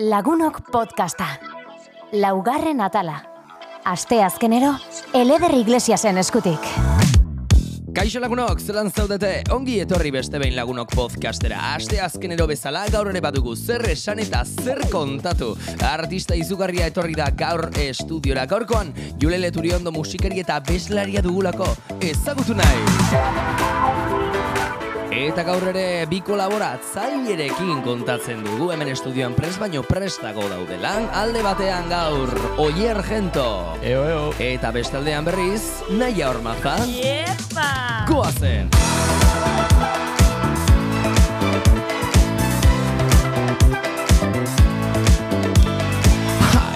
Lagunok podcasta. Laugarren atala. Aste azkenero, Eleder Iglesiasen eskutik. Kaixo lagunok, zelan zaudete, ongi etorri beste behin lagunok podcastera. Aste azkenero bezala gaur ere badugu zer esan eta zer kontatu. Artista izugarria etorri da gaur estudiora. Gaurkoan, Julele Turiondo musikari eta beslaria dugulako. Ezagutu nahi! Eta gaur ere bi kolaboratzailerekin kontatzen dugu hemen estudioan pres baino prestago daude lan alde batean gaur Oier Gento Eo, eo. eta bestaldean berriz Naia Ormaza Iepa! Goazen!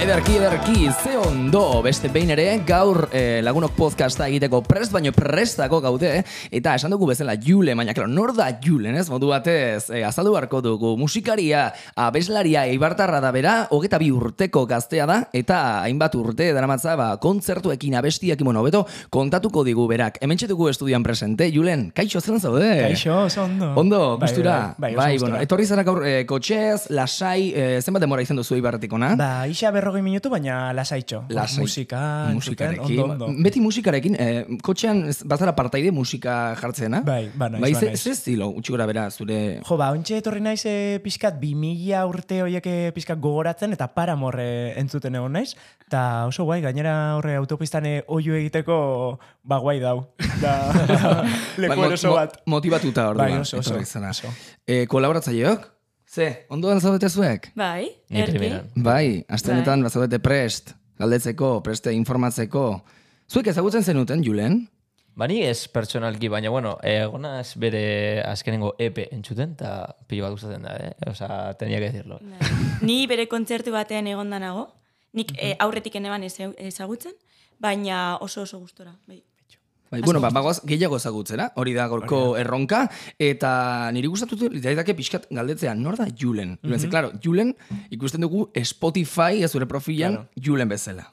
Ederki, ederki, ze ondo, beste behin ere, gaur eh, lagunok podcasta egiteko prest, baino prestako gaude, eta esan dugu bezala Jule, baina, klaro, nor da Julen, ez, modu batez, eh, azaldu beharko dugu, musikaria, abeslaria, eibartarra da bera, hogeta bi urteko gaztea da, eta hainbat urte daramatza, ba, kontzertuekin abestiak imono, beto, kontatuko digu berak. Hemen dugu estudian presente, Julen, kaixo zelan zaude? Kaixo, ondo. Ondo, Bai, gustura. Bai, bai, oso bueno, gustura. etorri zara gaur eh, kotxez, lasai, eh, zenbat demora izan duzu ibarretikona? Ba, isa berrogei minutu, baina lasaitxo. Lasai. Musika, musikarekin. ondo, ondo. Beti musikarekin, eh, kotxean bazara partaide musika jartzena? Bai, ba, naiz, bai, ba, naiz. ze estilo, utxi gora bera, zure... Jo, ba, ontxe etorri naiz e, pixkat 2000 urte horiek eh, pixkat gogoratzen eta paramorre entzuten egon naiz. Ta oso guai, gainera horre autopistan eh, oio egiteko ba guai dau. Da, leku Bai, eroso mo- bat. Motivatuta orduan. Bai, oso, oso, oso. Eh, kolaboratzaileok? Ze, ondoan zaudete zuek? Bai, erki. Bai, aste honetan bazaudete prest, galdetzeko, preste informatzeko. Zuek ezagutzen zenuten, Julen? Bani ez pertsonalki, baina bueno, egonaz bere azkenengo EP entzuten, eta pilo bat gustatzen da, eh? Osa, tenía que decirlo. Ni bere kontzertu batean egon nago. Nik eh, aurretik eneban ezagutzen, baina oso oso gustora. Bai. Bai, bueno, ba, bagoaz gehiago ezagutzera, hori da gorko erronka, eta niri gustatu litzaidake pixkat galdetzea, nor da Julen? Julen, ze, claro, Julen ikusten dugu Spotify, ez zure profilan, Claro. Julen bezala.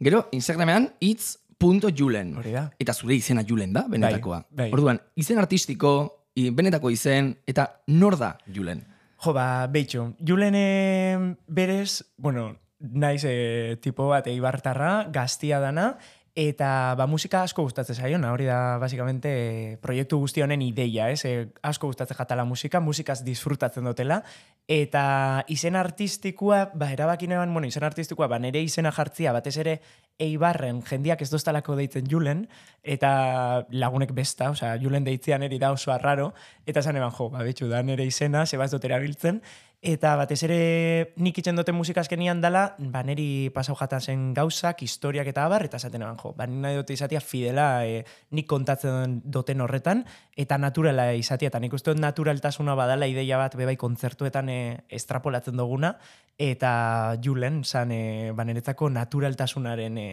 Gero, Instagramean, itz.julen. Hori da. Eta zure izena Julen da, benetakoa. bai. Orduan, izen artistiko, benetako izen, eta nor da Julen? Jo, ba, behitxu, Julen eh, berez, bueno, naiz eh, tipo bat eibartarra, gaztia dana, eta ba, musika asko gustatzen zaiona, hori da, basikamente, eh, proiektu guzti honen ideia, ez? Eh, asko gustatzen jatala musika, musikaz disfrutatzen dutela, eta izen artistikoa, ba, erabaki neban, bueno, izen artistikoa, ba, nire izena jartzia, batez ere, eibarren jendiak ez doztalako deitzen Julen, eta lagunek besta, osea, Julen deitzean eri da oso arraro, eta zan eban, jo, ba, betxu, da nire izena, zebaz dut erabiltzen, eta batez ere nik itzen dute musika azkenian dala, ba, niri pasau jatan zen gauzak, historiak eta abar, eta esaten eban, jo, ba, nik nahi dute izatea fidela e, nik kontatzen duten horretan, eta naturala izatea, eta nik uste dut naturaltasuna badala ideia bat bebai kontzertuetan e, estrapolatzen duguna, eta Julen, zan, e, ba, naturaltasunaren e,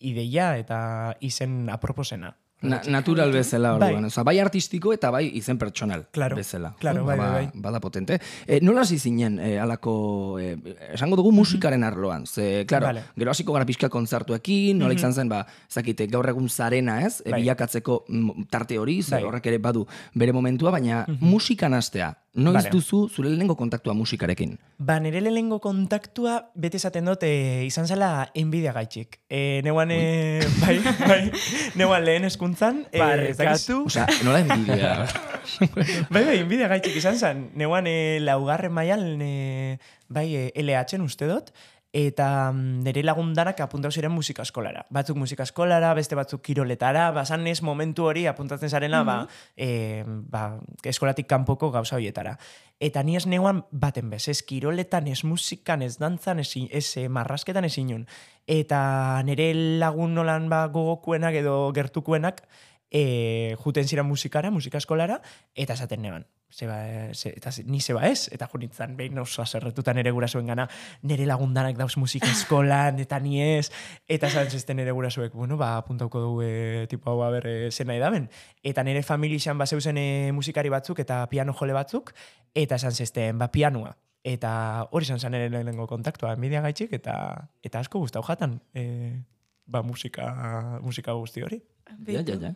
ideia eta izen aproposena. Na, natural bezala orduan, bai. bai artistiko eta bai izen pertsonal Claro, bezala. claro, Ba, bai, bai, ba- bai. Bada potente. E, nola hasi zinen e, alako, e, esango dugu musikaren arloan, ze, claro, Vale. gero hasiko gara pixka kontzertuekin, nola izan zen, ba, zakite, gaur egun zarena ez, e, Bai. bilakatzeko mm, tarte hori, Bai. horrek ere badu bere momentua, baina musikan hastea, noiz Vale. duzu zure lehenengo kontaktua musikarekin? Ba, nire lehenengo kontaktua beti esaten dut e, izan zela enbidia gaitxik. E, neuan, e, bai, bai, neuan lehen eskuntzan. E, Barkatu. Osea, nola enbidia? bai, bai, enbidia gaitxik izan zen. Neuan e, laugarren mailan e, bai, e, LH-en uste dut, eta mm, nire lagundanak apuntau ziren musika eskolara. Batzuk musika eskolara, beste batzuk kiroletara, basan ez momentu hori apuntatzen zarela, ba, e, ba, eskolatik kanpoko gauza horietara. Eta ni ez neuan baten bez, ez kiroletan, ez musikan, ez dantzan, ez, ez eh, marrasketan ez inun. Eta nire lagun nolan ba, gogokuenak edo gertukuenak, e, juten ziren musikara, musika eskolara, eta esaten neban. Zeba, ze, eta ze- ni zeba ez, eta junitzen, behin oso aserretutan nire gurasoen gana, nire lagundanak dauz musika eskolan, eta ni ez, eta esan zizten nire gurasoek, bueno, ba, apuntauko dugu e, tipo hau aber e, zen nahi daben. Eta nire familixan ba zeuzen e, musikari batzuk eta piano jole batzuk, eta esan zizten, ba, pianoa. Eta hori izan zen nire lehenengo kontaktua, enbidia gaitxik, eta, eta asko guztau jatan, e, ba, musika, musika guzti hori. Ja, ja, ja.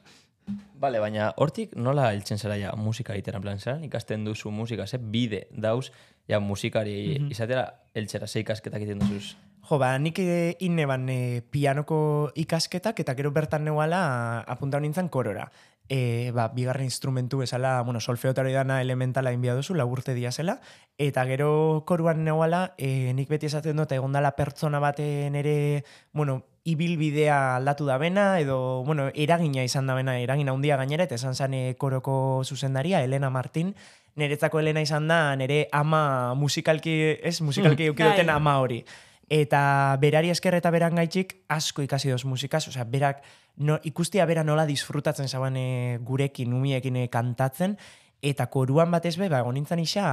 Bale, baina hortik nola heltzen zara ja musika egitera, plan, zelan ikasten duzu musika, ze bide dauz, ja musikari izatera heltzera, ze ikasketak egiten duzuz. Jo, ba, nik eh, inneban eh, pianoko ikasketak eta gero bertan neuala apuntau nintzen korora. E, ba, bigarren instrumentu bezala, bueno, solfeotari dana elementala inbia duzu, laburte dia zela, eta gero koruan neuala, e, nik beti esaten dut, egon dala pertsona baten ere, bueno, ibilbidea aldatu da bena, edo, bueno, eragina izan da bena, eragina handia gainera, eta esan zan eh, koroko zuzendaria, Elena Martin, niretzako Elena izan da, nire ama musikalki, ez, musikalki mm, bai. ama hori. Eta berari esker eta beran gaitxik asko ikasi doz musikaz, osea, berak no, ikustia bera nola disfrutatzen zaban e, gurekin, umiekin e, kantatzen, eta koruan batez be, ba, egon nintzen isa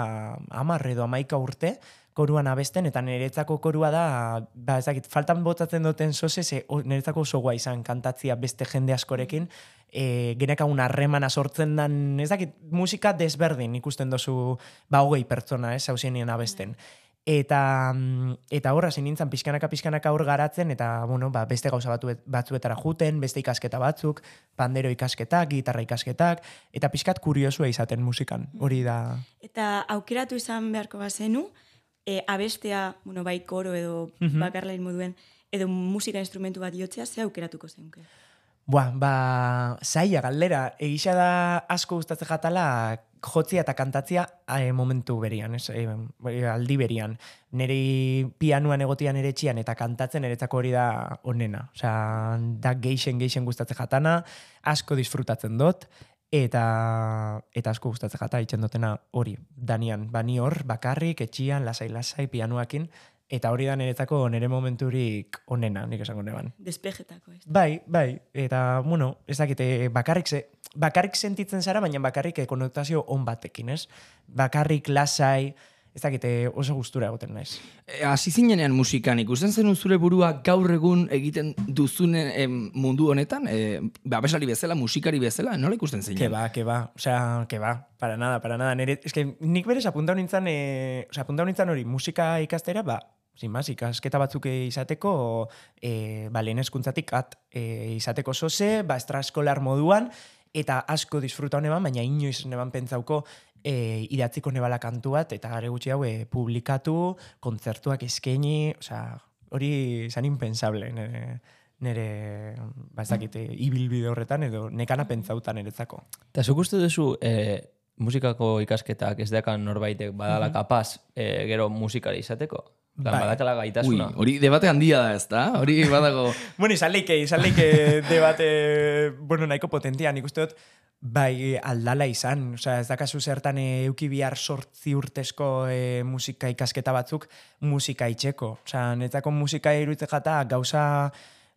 amarre edo amaika urte, koruan abesten, eta niretzako korua da, ba, ezakit, faltan botatzen duten zoze, ze niretzako oso guai izan kantatzia beste jende askorekin, e, genekagun harremana sortzen dan, ez dakit, musika desberdin ikusten dozu, ba, hogei pertsona, ez, hausenien abesten. Mm, eta horra zin nintzen pixkanaka pixkanaka hor garatzen, eta bueno, ba, beste gauza batu, batzuetara juten, beste ikasketa batzuk, pandero ikasketak, gitarra ikasketak, eta pixkat kuriosua izaten musikan. Hori da... Eta aukeratu izan beharko bazenu, e, abestea, bueno, bai koro edo Mhm. bakarlain moduen, edo musika instrumentu bat jotzea, ze aukeratuko zenuke? Buah, ba, zaila galdera, egisa da asko gustatzen jatala jotzia eta kantatzia eh, momentu berian, ez, eh, aldi berian. Neri pianuan egotian ere etxian eta kantatzen eretzako hori da onena. Osea, da geixen geixen gustatzen jatana, asko disfrutatzen dut, eta eta asko gustatzen jata itzen dutena hori. Danian, bani hor, bakarrik, etxian, lasai-lasai, pianuakin, eta hori da niretzako nire momenturik onena, nik esango neban. Despejetako, ez? Bai, bai, eta, bueno, ez dakite, bakarrik, ze, bakarrik sentitzen zara, baina bakarrik eh, konotazio on batekin, ez? Bakarrik lasai, ez dakite, oso gustura egoten naiz. E, Hasi zinenean musikan, ikusten zenun zure burua gaur egun egiten duzunen em, mundu honetan, e, abeslari bezala, musikari bezala, nola ikusten zeinen? Que ba, que ba, osea, que ba, para nada, para nada. Nere, es que nik berez apuntau nintzen, eh, osea, apuntau nintzen hori musika ikastera, ba, sin más, ikasketa batzuk izateko, eh, ba, lehen eskuntzatik at, eh, izateko zoze, ba, estraskolar moduan, eta asko disfruta neban, baina inoiz neban pentsauko e, idatziko nebala kantu bat, eta gare gutxi hau e, publikatu, kontzertuak eskaini, osea, hori zan impensable, nire, nire ba, ez dakit, ibilbide horretan, edo nekana pentsautan eretzako. Eta zuk uste duzu, e, musikako ikasketak ez dekan norbaitek badala kapaz e, gero musikari izateko? Plan, Bai. badakala Ui, gaitasuna. hori debate handia da, ez da? Hori badago... Bueno, izan leike, izan leike debate, bueno, nahiko potentia, nik uste dut, bai aldala izan, osea, ez dakazu zertan euki bihar sortzi urtezko e, musika ikasketa batzuk musika itxeko. Osea, netzako musika iruditze jata gauza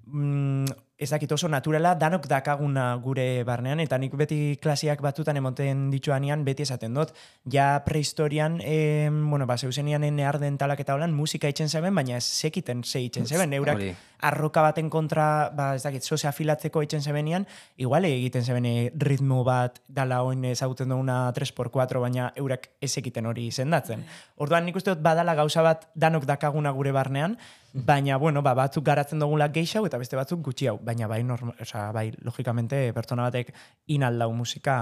mm, ez dakit oso naturala, danok dakaguna gure barnean, eta nik beti klasiak batzutan emoten dituanean beti esaten dut, ja prehistorian, e, bueno, ba, zeuzenian near dentalak eta holan, musika itxen zeben, baina ez sekiten ze itxen zeben, eurak Hori. arroka baten kontra, ba, ez dakit, zoze afilatzeko itxen zebenian, igual egiten zeben eh, ritmo bat dala oin ezagutzen duguna 3x4, baina eurak ez ekiten hori izendatzen. Orduan nik uste dut badala gauza bat danok dakaguna gure barnean, baina, bueno, ba, batzuk garatzen dugula geixau eta beste batzuk gutxi hau, baina bai, norma, osea, bai, logikamente, pertsona batek inaldau musika,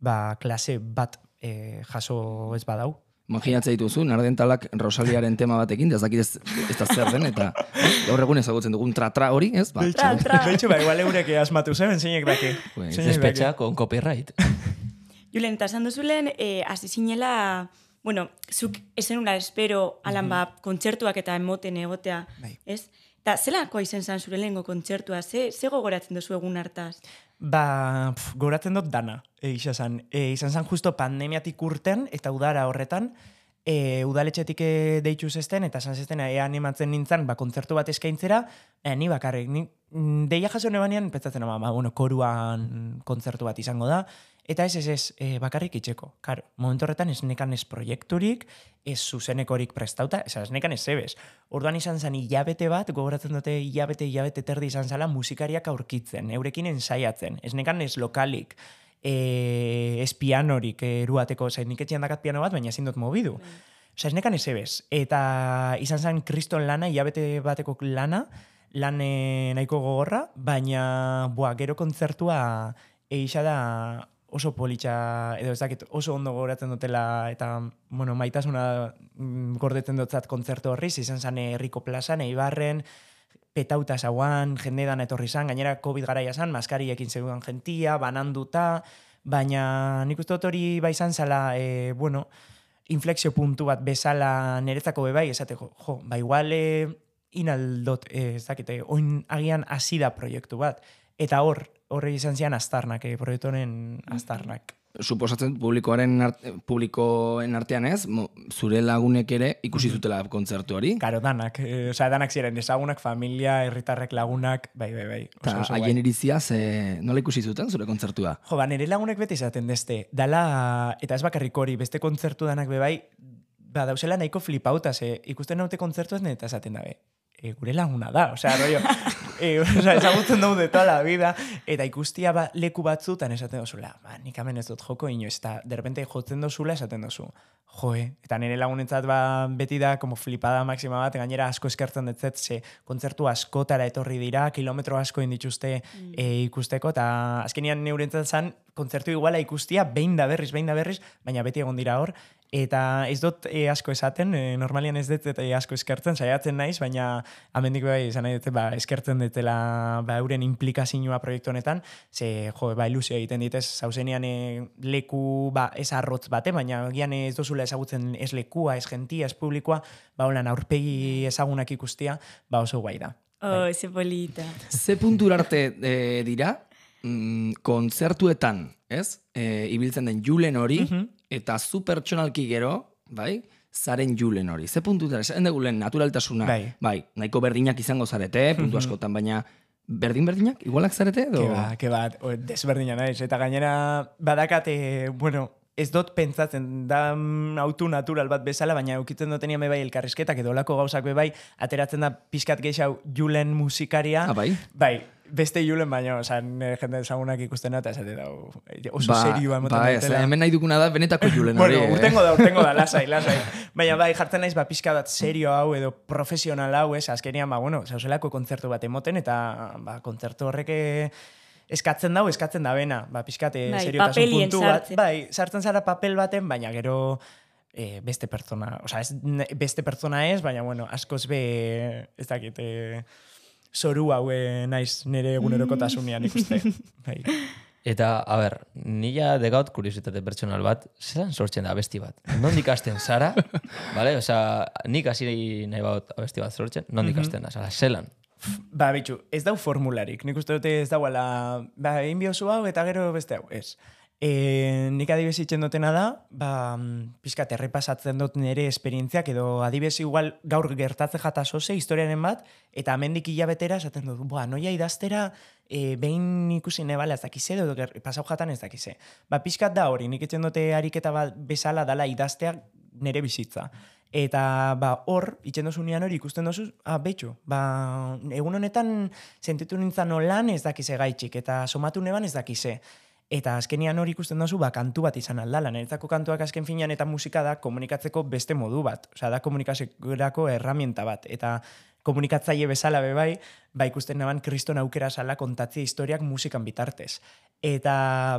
ba, klase bat eh, jaso ez badau. Imaginatzen dituzu, nardentalak Rosaliaren tema batekin, ez dakit ez, ez da zer den, eta gaur egun ezagutzen dugun tra-tra hori, ez? Ba, Tra, tra. Beitxu, ba, igual eurek asmatu zen, zeinek daki. Pues. Despetxa con copyright. Julen, eta esan duzulen, e, hasi zinela, bueno, zuk ezenula espero alan ba, kontzertuak eta emoten egotea, Bai. ez? Eta zelako izen zan zure lehengo kontzertua, ze, ze gogoratzen duzu egun hartaz? Ba, pf, goratzen dut dana, egia zan. E, izan zan justo pandemiatik urten, eta udara horretan, e, udaletxetik e, deitu zesten, eta esan zesten, ea animatzen nintzen, ba, kontzertu bat eskaintzera, e, ni bakarrik, ni, mm, deia jaso nebanean, pentsatzen, ama, ba, bueno, koruan kontzertu bat izango da, eta ez, ez, ez, e, bakarrik itxeko. Karo, momentu horretan ez nekan ez proiekturik, ez zuzenekorik prestauta, ez, ez nekan ez zebez. Orduan izan zen hilabete bat, gogoratzen dute hilabete, hilabete terdi izan zala musikariak aurkitzen, eurekin ensaiatzen, ez nekan ez lokalik, e, ez pianorik eruateko, zain nik etxean dakat piano bat, baina ezin dut mobidu. Osa, ez nekan ez ebez. Eta izan zen kriston lana, hilabete bateko lana, lan eh, nahiko gogorra, baina, boa, gero kontzertua eixa da oso politxa, edo ez dakit, oso ondo goratzen dutela, eta, bueno, maitasuna mm, gordetzen dutzat kontzertu horri, izan zan herriko plazan, eibarren, petauta zauan, jende dan etorri zan, gainera COVID garaia zan, maskariekin zegoen gentia, bananduta, baina nik uste dut hori bai izan zala, e, bueno, inflexio puntu bat bezala niretzako bebai, esateko, jo, ba igual e, inaldot, e, ez dakite, oin agian hasi da proiektu bat. Eta hor, horre izan zian astarnak, eh, proiektu honen astarnak. Suposatzen publikoaren art, publikoen artean ez, mo, zure lagunek ere ikusi zutela kontzertu hori. Karo, danak, e, osea, danak ziren, ezagunak, familia, herritarrek lagunak, bai, bai, bai. oso, Eta oso haien irizia, ze, nola ikusi zuten zure kontzertua? Jo, ba, nire lagunek beti izaten deste, dala, eta ez bakarrik hori, beste kontzertu danak bebai, ba, dauzela nahiko flipauta, ze ikusten naute kontzertu ez neta esaten dabe. E, gure laguna da, osea, rollo, e, osea, ezagutzen dugu de toda la vida, eta ikustia ba, leku batzutan esaten dozula, ba, nik hemen ez dut joko inoiz, eta derrepente jotzen dozula esaten dozu. Joe, eta nire lagunentzat ba, beti da como flipada maxima bat, gainera asko eskertzen dutzet, ze kontzertu askotara etorri dira, kilometro asko indituzte e, ikusteko, eta azkenian neurentzat zan, kontzertu iguala ikustia, behin da berriz, behin da berriz, baina beti egon dira hor, eta ez dut e, asko esaten, e, normalian ez dut eta e, asko eskertzen, saiatzen naiz, baina amendik bai izan nahi dute, ba, eskertzen dutela ba, euren implikazioa proiektu honetan, ze, jo, ba, ilusio egiten ditez, zauzenean e, leku, ba, ez arrotz bate, baina gian ez dozula ezagutzen ez lekua, ez gentia, ez publikoa, ba, holan aurpegi ezagunak ikustia, ba, oso guai da. Oh, ze polita. Ze puntur arte e, dira, mm, kontzertuetan, ez? E, ibiltzen den julen hori, eta zu pertsonalki gero, bai? zaren julen hori. Ze puntu dara, esan dugu lehen naturaltasuna, Bai. nahiko berdinak izango zarete, puntu askotan, baina berdin-berdinak, igualak zarete? Edo? Ke ba, ke bat, o, desberdina naiz. Eta gainera, badakate, bueno, ez dut pentsatzen da mm, autu natural bat bezala, baina eukitzen dutenia bai elkarrizketak edo olako gauzak bai, ateratzen da pixkat gehiago julen musikaria. Ah, bai? Bai, beste julen baina, osan, jende ezagunak ikusten eta esate da, oso ba, serioa emoten ba, ez, hemen nahi duguna da benetako julen hori. Bueno, eh? urtengo da, urtengo da, lasai, lasai. Baina bai, jartzen naiz, ba, pixka bat serio hau edo profesional hau, ez, azkenian, ba, bueno, zauzelako kontzertu bat emoten, eta, ba, kontzertu horrek eh, eskatzen dau, eskatzen da bena, ba, pixkate Bai, seriotasun puntu bat. Bai, sartzen zara papel baten, baina gero eh, beste pertsona, osea, ez, beste pertsona ez, baina, bueno, askoz be, ez dakit, eh, zoru hau eh, naiz nire egunerokotasunean ikuste. Bai. Eta, a ber, nila degaut kuriositate pertsonal bat, zelan sortzen da abesti bat? Nondik hasten zara? vale? Osea, nik hasi nahi baut abesti bat sortzen, nondik hasten da, zara, zelan? Ba, bitxu, ez dau formularik. Nik uste dute ez dauala, ba, egin biozu hau eta gero beste hau, ez. E, nik adibes itzen dutena da, ba, mm, pixkat errepasatzen dut nire esperientziak, edo adibes igual gaur gertatze jata soze historiaren bat, eta amendik hilabetera esaten dut, boa, noia idaztera, e, behin ikusi nebala ez dakize, edo pasau jatan ez dakize. Ba, pixkat da hori, nik itzen dute ariketa bat bezala dala idaztea nire bizitza. Eta ba, hor, itxen dozunean hori ikusten dozu, ah, betxo, ba, egun honetan sentitu nintzen lan ez dakize gaitxik, eta somatu neban ez dakize. Eta azkenian hori ikusten dozu, ba, kantu bat izan aldala. Niretzako kantuak azken finean eta musika da komunikatzeko beste modu bat. Osea, da komunikaziorako erramienta bat. Eta komunikatzaile bezala be bai, ba ikusten neban kriston aukera sala kontatzea historiak musikan bitartez. Eta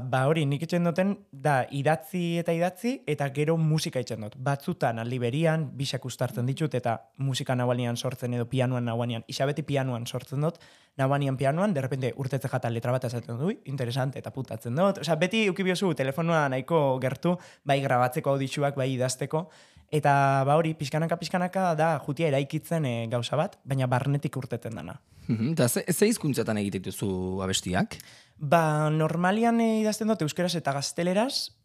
ba hori nik itxen duten da idatzi eta idatzi eta gero musika itxen dut. Batzutan aldi berian, bisak ustartzen ditut eta musika nahuanian sortzen edo pianuan nahuanian. Isabeti pianuan sortzen dut, nahuanian pianuan, derrepente urtetze jata letra bat esaten ui, interesante, eta putatzen dut. Osea, beti ukibiozu telefonoa nahiko gertu, bai grabatzeko auditxuak, bai idazteko, Eta ba hori, pixkanaka pixkanaka da jutia eraikitzen e, gauza bat, baina barnetik urteten dana. Mhm, Eta ze, ze hizkuntzatan egiten duzu abestiak? Ba, normalian e, idazten dut euskeraz eta gazteleraz,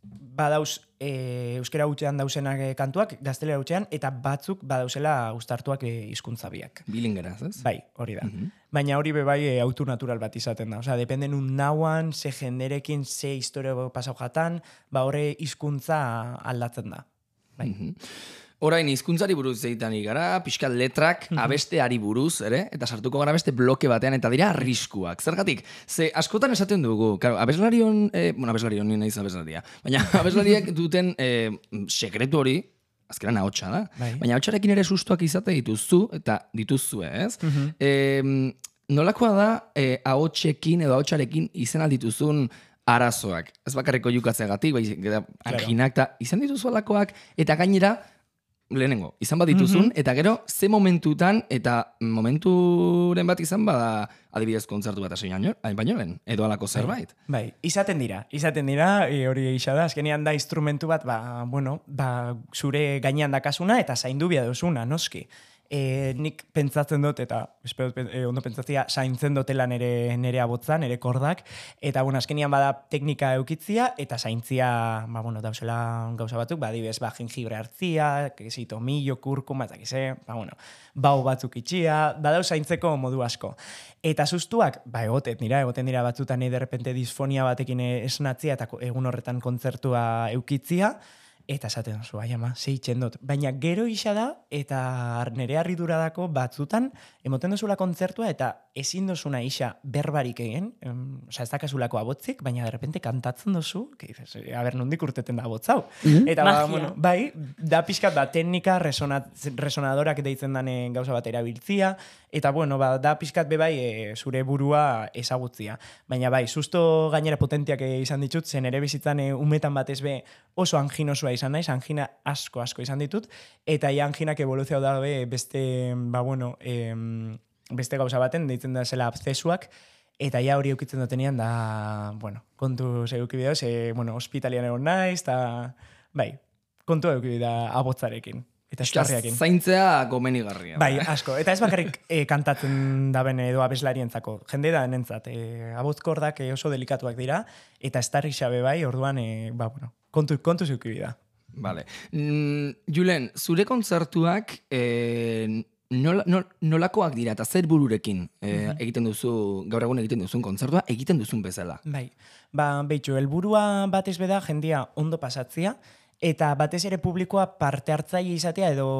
badauz e, euskera hutxean dausenak e, kantuak, gaztelera hutxean, eta batzuk badauzela ustartuak e, hizkuntza biak. Bilingeraz, ez? Bai, hori da. Baina hori be bai e, autu natural bat izaten da. Osea, dependen un nauan, ze jenderekin, ze historio pasau jatan, ba horre hizkuntza aldatzen da. Bai. Mhm. Orain, hizkuntzari buruz egiten gara, pixkat letrak abesteari buruz, ere? Eta sartuko gara beste bloke batean, eta dira arriskuak. Zergatik, ze askotan esaten dugu, claro, abeslarion, eh, bueno, abeslarion ni naiz abeslaria, baina abeslariak duten eh, sekretu hori, azkenan ahotsa da, Bai. baina ahotsarekin ere sustuak izate dituzu, eta dituzue, ez? Em, nolakoa da eh, ahotsekin edo ahotsarekin izen aldituzun arazoak. Ez bakarriko jukatzeagatik, bai, geda, anginak, eta izan dituzu alakoak, eta gainera, lehenengo, izan bat dituzun, Mhm. eta gero, ze momentutan, eta momenturen bat izan bada, adibidez kontzertu bat baino, hain baino lehen, edo alako zerbait. Bai, izaten dira, izaten dira, e, hori egisa da, azkenean da instrumentu bat, ba, bueno, ba, zure gainean dakasuna eta zaindu bia duzuna, noski. E, nik pentsatzen dut, eta espero, e, ondo pentsatzia, zaintzen dutela nere, nere abotza, nere kordak, eta bueno, azkenean bada teknika eukitzia, eta zaintzia, ba, bueno, dauzela gauza batzuk, ba, adibidez, ba, jengibre hartzia, kesi, tomillo, kurkuma, eta kize, ba, bueno, bau batzuk itxia, badau zaintzeko modu asko. Eta sustuak, ba, egotet, nira, egoten dira batzutan eh, de repente disfonia batekin eh, esnatzia eta egun horretan kontzertua eukitzia, eta esaten duzu, ai ama, zeitzen dut. Baina gero isa da, eta nire harridura dako batzutan, emoten duzula kontzertua, eta ezin duzuna isa berbarik egin, em, osea, ez dakazulako abotzik, baina de repente kantatzen duzu, que dices, "Eh, a ber, nondik urteten da abotzau. Eta ba, Magia. bueno, bai, da pixkat ba, teknika resonat, resonadorak deitzen dane gauza bat erabiltzia, eta bueno, ba, da pixkat be bai e, zure burua ezagutzia. Baina bai, susto gainera potentiak eh, izan ditut, zen ere bizitzan e, umetan batez be oso anginosua izan naiz, angina asko asko izan ditut, eta ja anginak evoluzio dabe beste, ba bueno, em, beste gauza baten, deitzen da zela abzesuak, Eta ja hori eukitzen dutenean da, bueno, kontu zeuki bideo, ze, bueno, hospitalian egon naiz, eta, bai, kontu euki da abotzarekin. Eta estarriakin. Zaintzea gomenigarria. Bai, asko. Eta ez bakarrik e, kantatzen daben edo abeslarientzako. Jende da nentzat. E, abozkordak e, oso delikatuak dira, eta estarri xabe bai, orduan, e, ba, bueno, kontu, kontu zeuki da. Vale. Mm, Julen, zure kontzertuak eh, nola, nol, nolakoak dira eta zer bururekin eh, egiten duzu, gaur egun egiten duzun kontzertua, egiten duzun bezala. Bai, ba, behitxu, helburua batez beda jendia ondo pasatzia, eta batez ere publikoa parte hartzaile izatea edo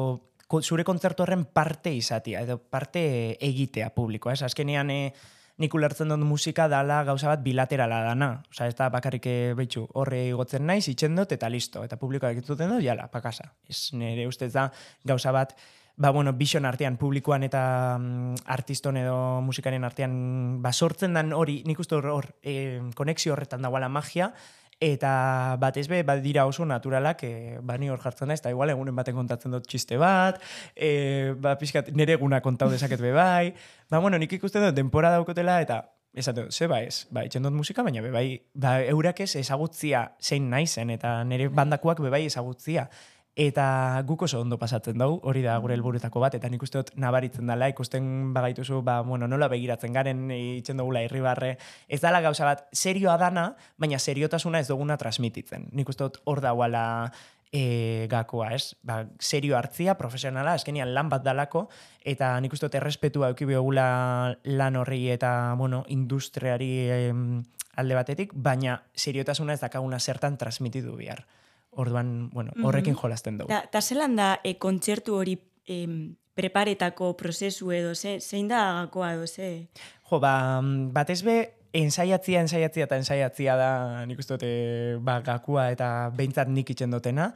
zure kontzertu horren parte izatea, edo parte egitea publikoa. Ez, azkenean e, nik ulertzen dut musika dala gauza bat bilaterala dana. Osa, ez da bakarrik eh, behitxu, horre igotzen naiz, itxen dut, eta listo. Eta publikoa egituten dut, jala, pakasa. Ez nire ustez da gauza bat, ba, bueno, vision artean, publikoan eta mm, artiston edo musikaren artean, ba, sortzen dan hori, nik uste hor, hor e, konexio horretan dagoela magia, eta batez be, badira oso naturalak, e, ba, ni hor jartzen da, eta igual egunen baten kontatzen dut txiste bat, e, ba, pixkat, nire eguna kontau dezaket be bai, ba, bueno, nik ikusten dut, denpora daukotela, eta Esate, dut, ze ba ez, ba, itxen dut musika, baina bebai, ba, eurak ez ezagutzia zein naizen, eta nire bandakoak bebai ezagutzia. Eta guk oso ondo pasatzen dugu, hori da gure helburuetako bat, eta nik uste dut nabaritzen dela, ikusten bagaituzu, ba, bueno, nola begiratzen garen, itxen dugula irribarre, ez dala gauza bat, serioa dana, baina seriotasuna ez duguna transmititzen. Nik uste dut hor dagoala e, gakoa, ez? Ba, serio hartzia, profesionala, azkenian lan bat dalako, eta nik uste dut errespetua euki behogula lan horri eta, bueno, industriari em, alde batetik, baina seriotasuna ez dakaguna zertan transmititu behar. Orduan, bueno, horrekin jolasten dugu. Ta, ta zelan da e, kontzertu hori em, preparetako prozesu edo, ze, zein da gakoa edo, ze? Jo, ba, mm, batez be, ensaiatzia, ensaiatzia eta ensaiatzia da, nik uste dute, ba, gakua eta behintzat nik itxen dutena.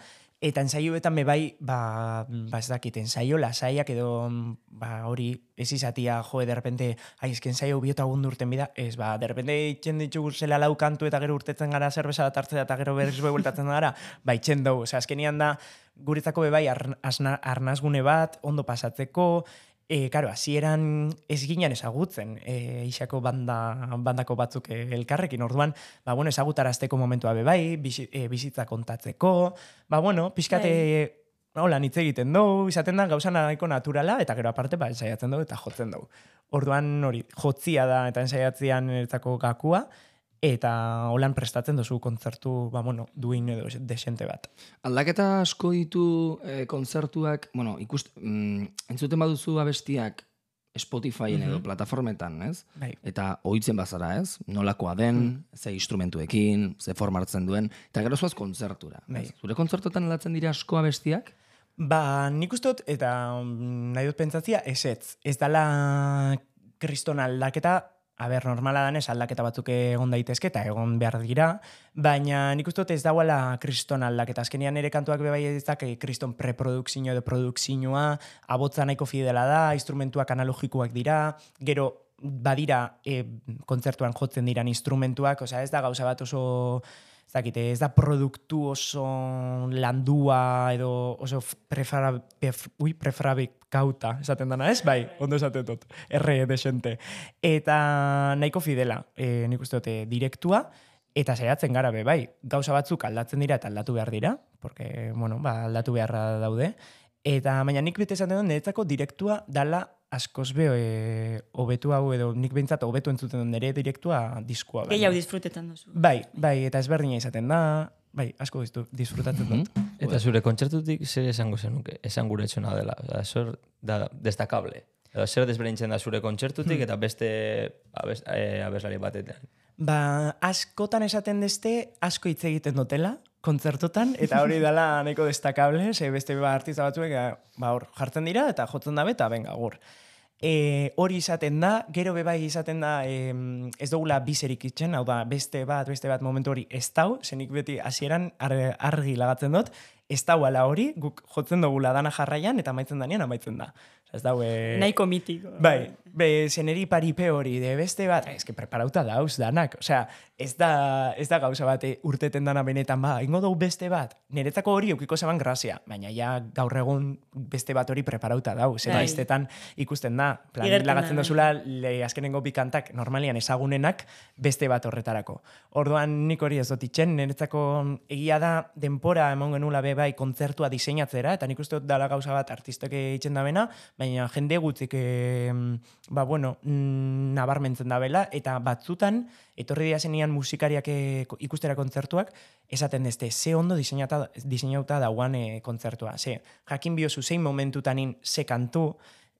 Eta ensaioetan be bai, ba, ba ez dakit, ensaio lasaiak edo ba, hori ez izatia, jo, de repente, ai, eski ensaio biota gundu urten bida, ez, ba, de repente itxen ditugu zela lau kantu eta gero urtetzen gara zerbeza bat hartzea eta gero berriz be bueltatzen gara, ba, itxen dugu, osea, azkenian da, guretzako be bai, arn- asna- arnazgune bat, ondo pasatzeko, E, karo, hasieran ez ginen ezagutzen e, isako banda, bandako batzuk e, elkarrekin, orduan, ba, bueno, ezagutarazteko momentua be bai, bizi, e, bizitza kontatzeko, ba, bueno, pixkate, hola, hitz egiten dugu, izaten da gauza nahiko naturala, eta gero aparte, ba, ensaiatzen dugu eta jotzen dugu. Orduan, hori, jotzia da eta ensaiatzean eretzako gakua, eta holan prestatzen duzu kontzertu, ba, bueno, duin edo desente bat. Aldaketa asko ditu eh, kontzertuak, bueno, ikust, mm, entzuten baduzu abestiak Spotifyen edo plataformetan, ez? Bai. Eta ohitzen bazara, ez? Nolakoa den, ze instrumentuekin, ze forma hartzen duen, eta gero zoaz kontzertura. Bai. Zure kontzertuetan aldatzen dira asko abestiak? Ba, nik uste dut, eta mm, nahi dut pentsatzia, esetz. Ez dala kriston aldaketa, a ber, normala danez aldaketa batzuk egon daitezke eta egon behar dira, baina nik uste ez dauela kriston aldaketa. Azkenean ere kantuak bebai ez dake kriston preprodukzio edo produkzioa, abotza nahiko fidela da, instrumentuak analogikoak dira, gero badira e, kontzertuan jotzen diran instrumentuak, osea ez da gauza bat oso ez dakite, ez da produktu oso landua edo oso prefera, pef, ui, preferabikauta esaten dana, ez? Bai, ondo esaten dut, erre desente. Eta nahiko fidela, e, nik uste dute, direktua, Eta saiatzen gara be, bai, gauza batzuk aldatzen dira eta aldatu behar dira, porque, bueno, ba, aldatu beharra daude. Eta baina nik bete esaten dut, niretzako direktua dala askoz be e, hobetu hau edo nik behintzat hobetu entzuten dut nire direktua baino. Gehiago disfrutetan duzu. Bai, bai, eta ezberdina izaten da, bai, asko distu, disfrutatzen dut. Eta zure kontzertutik zer esango zenuke? Esan gure etxona dela. Oda, zer da destakable. Edo zer desberdintzen da zure kontzertutik eta beste abes, e, abeslari batetan. Ba, askotan esaten deste, asko hitz egiten dutela, kontzertotan, eta hori dela nahiko destakable, ze beste ba artista batzuek, eh, ba, hor, jartzen dira, eta jotzen dabe, eta benga, gur. E, hori izaten da, gero bebai izaten da, em, ez dugula bizerik itxen, hau da, beste bat, beste bat momentu hori ez dau, zenik beti hasieran ar- argi lagatzen dut, ez ala hori, guk jotzen dugula dana jarraian, eta amaitzen danean amaitzen da. Ez dau, e, Nahiko mitiko. Bai, be, zeneri paripe hori, de beste bat, que preparauta dauz danak. Osea, ez da, ez da gauza bat eh, urteten dana benetan, ba, ingo dugu beste bat. Niretzako hori eukiko zeban grazia, baina ja gaur egun beste bat hori preparauta dau. Zer Bai. bestetan ikusten da, plan, lagatzen da, dozula, le, azkenengo bikantak normalian ezagunenak beste bat horretarako. Orduan nik hori ez dut itxen, niretzako egia da denpora emon genula be bai kontzertua diseinatzera, eta nik uste dut dala gauza bat artistok itxen da bena, baina jende gutzik e, ba, bueno, mm, nabarmentzen da bela, eta batzutan, etorri dira zenian musikariak e, ko- ikustera kontzertuak, esaten dezte, ze ondo diseinata, diseinauta dauan e, kontzertua. Ze, jakin biozu zein momentutanin ze kantu,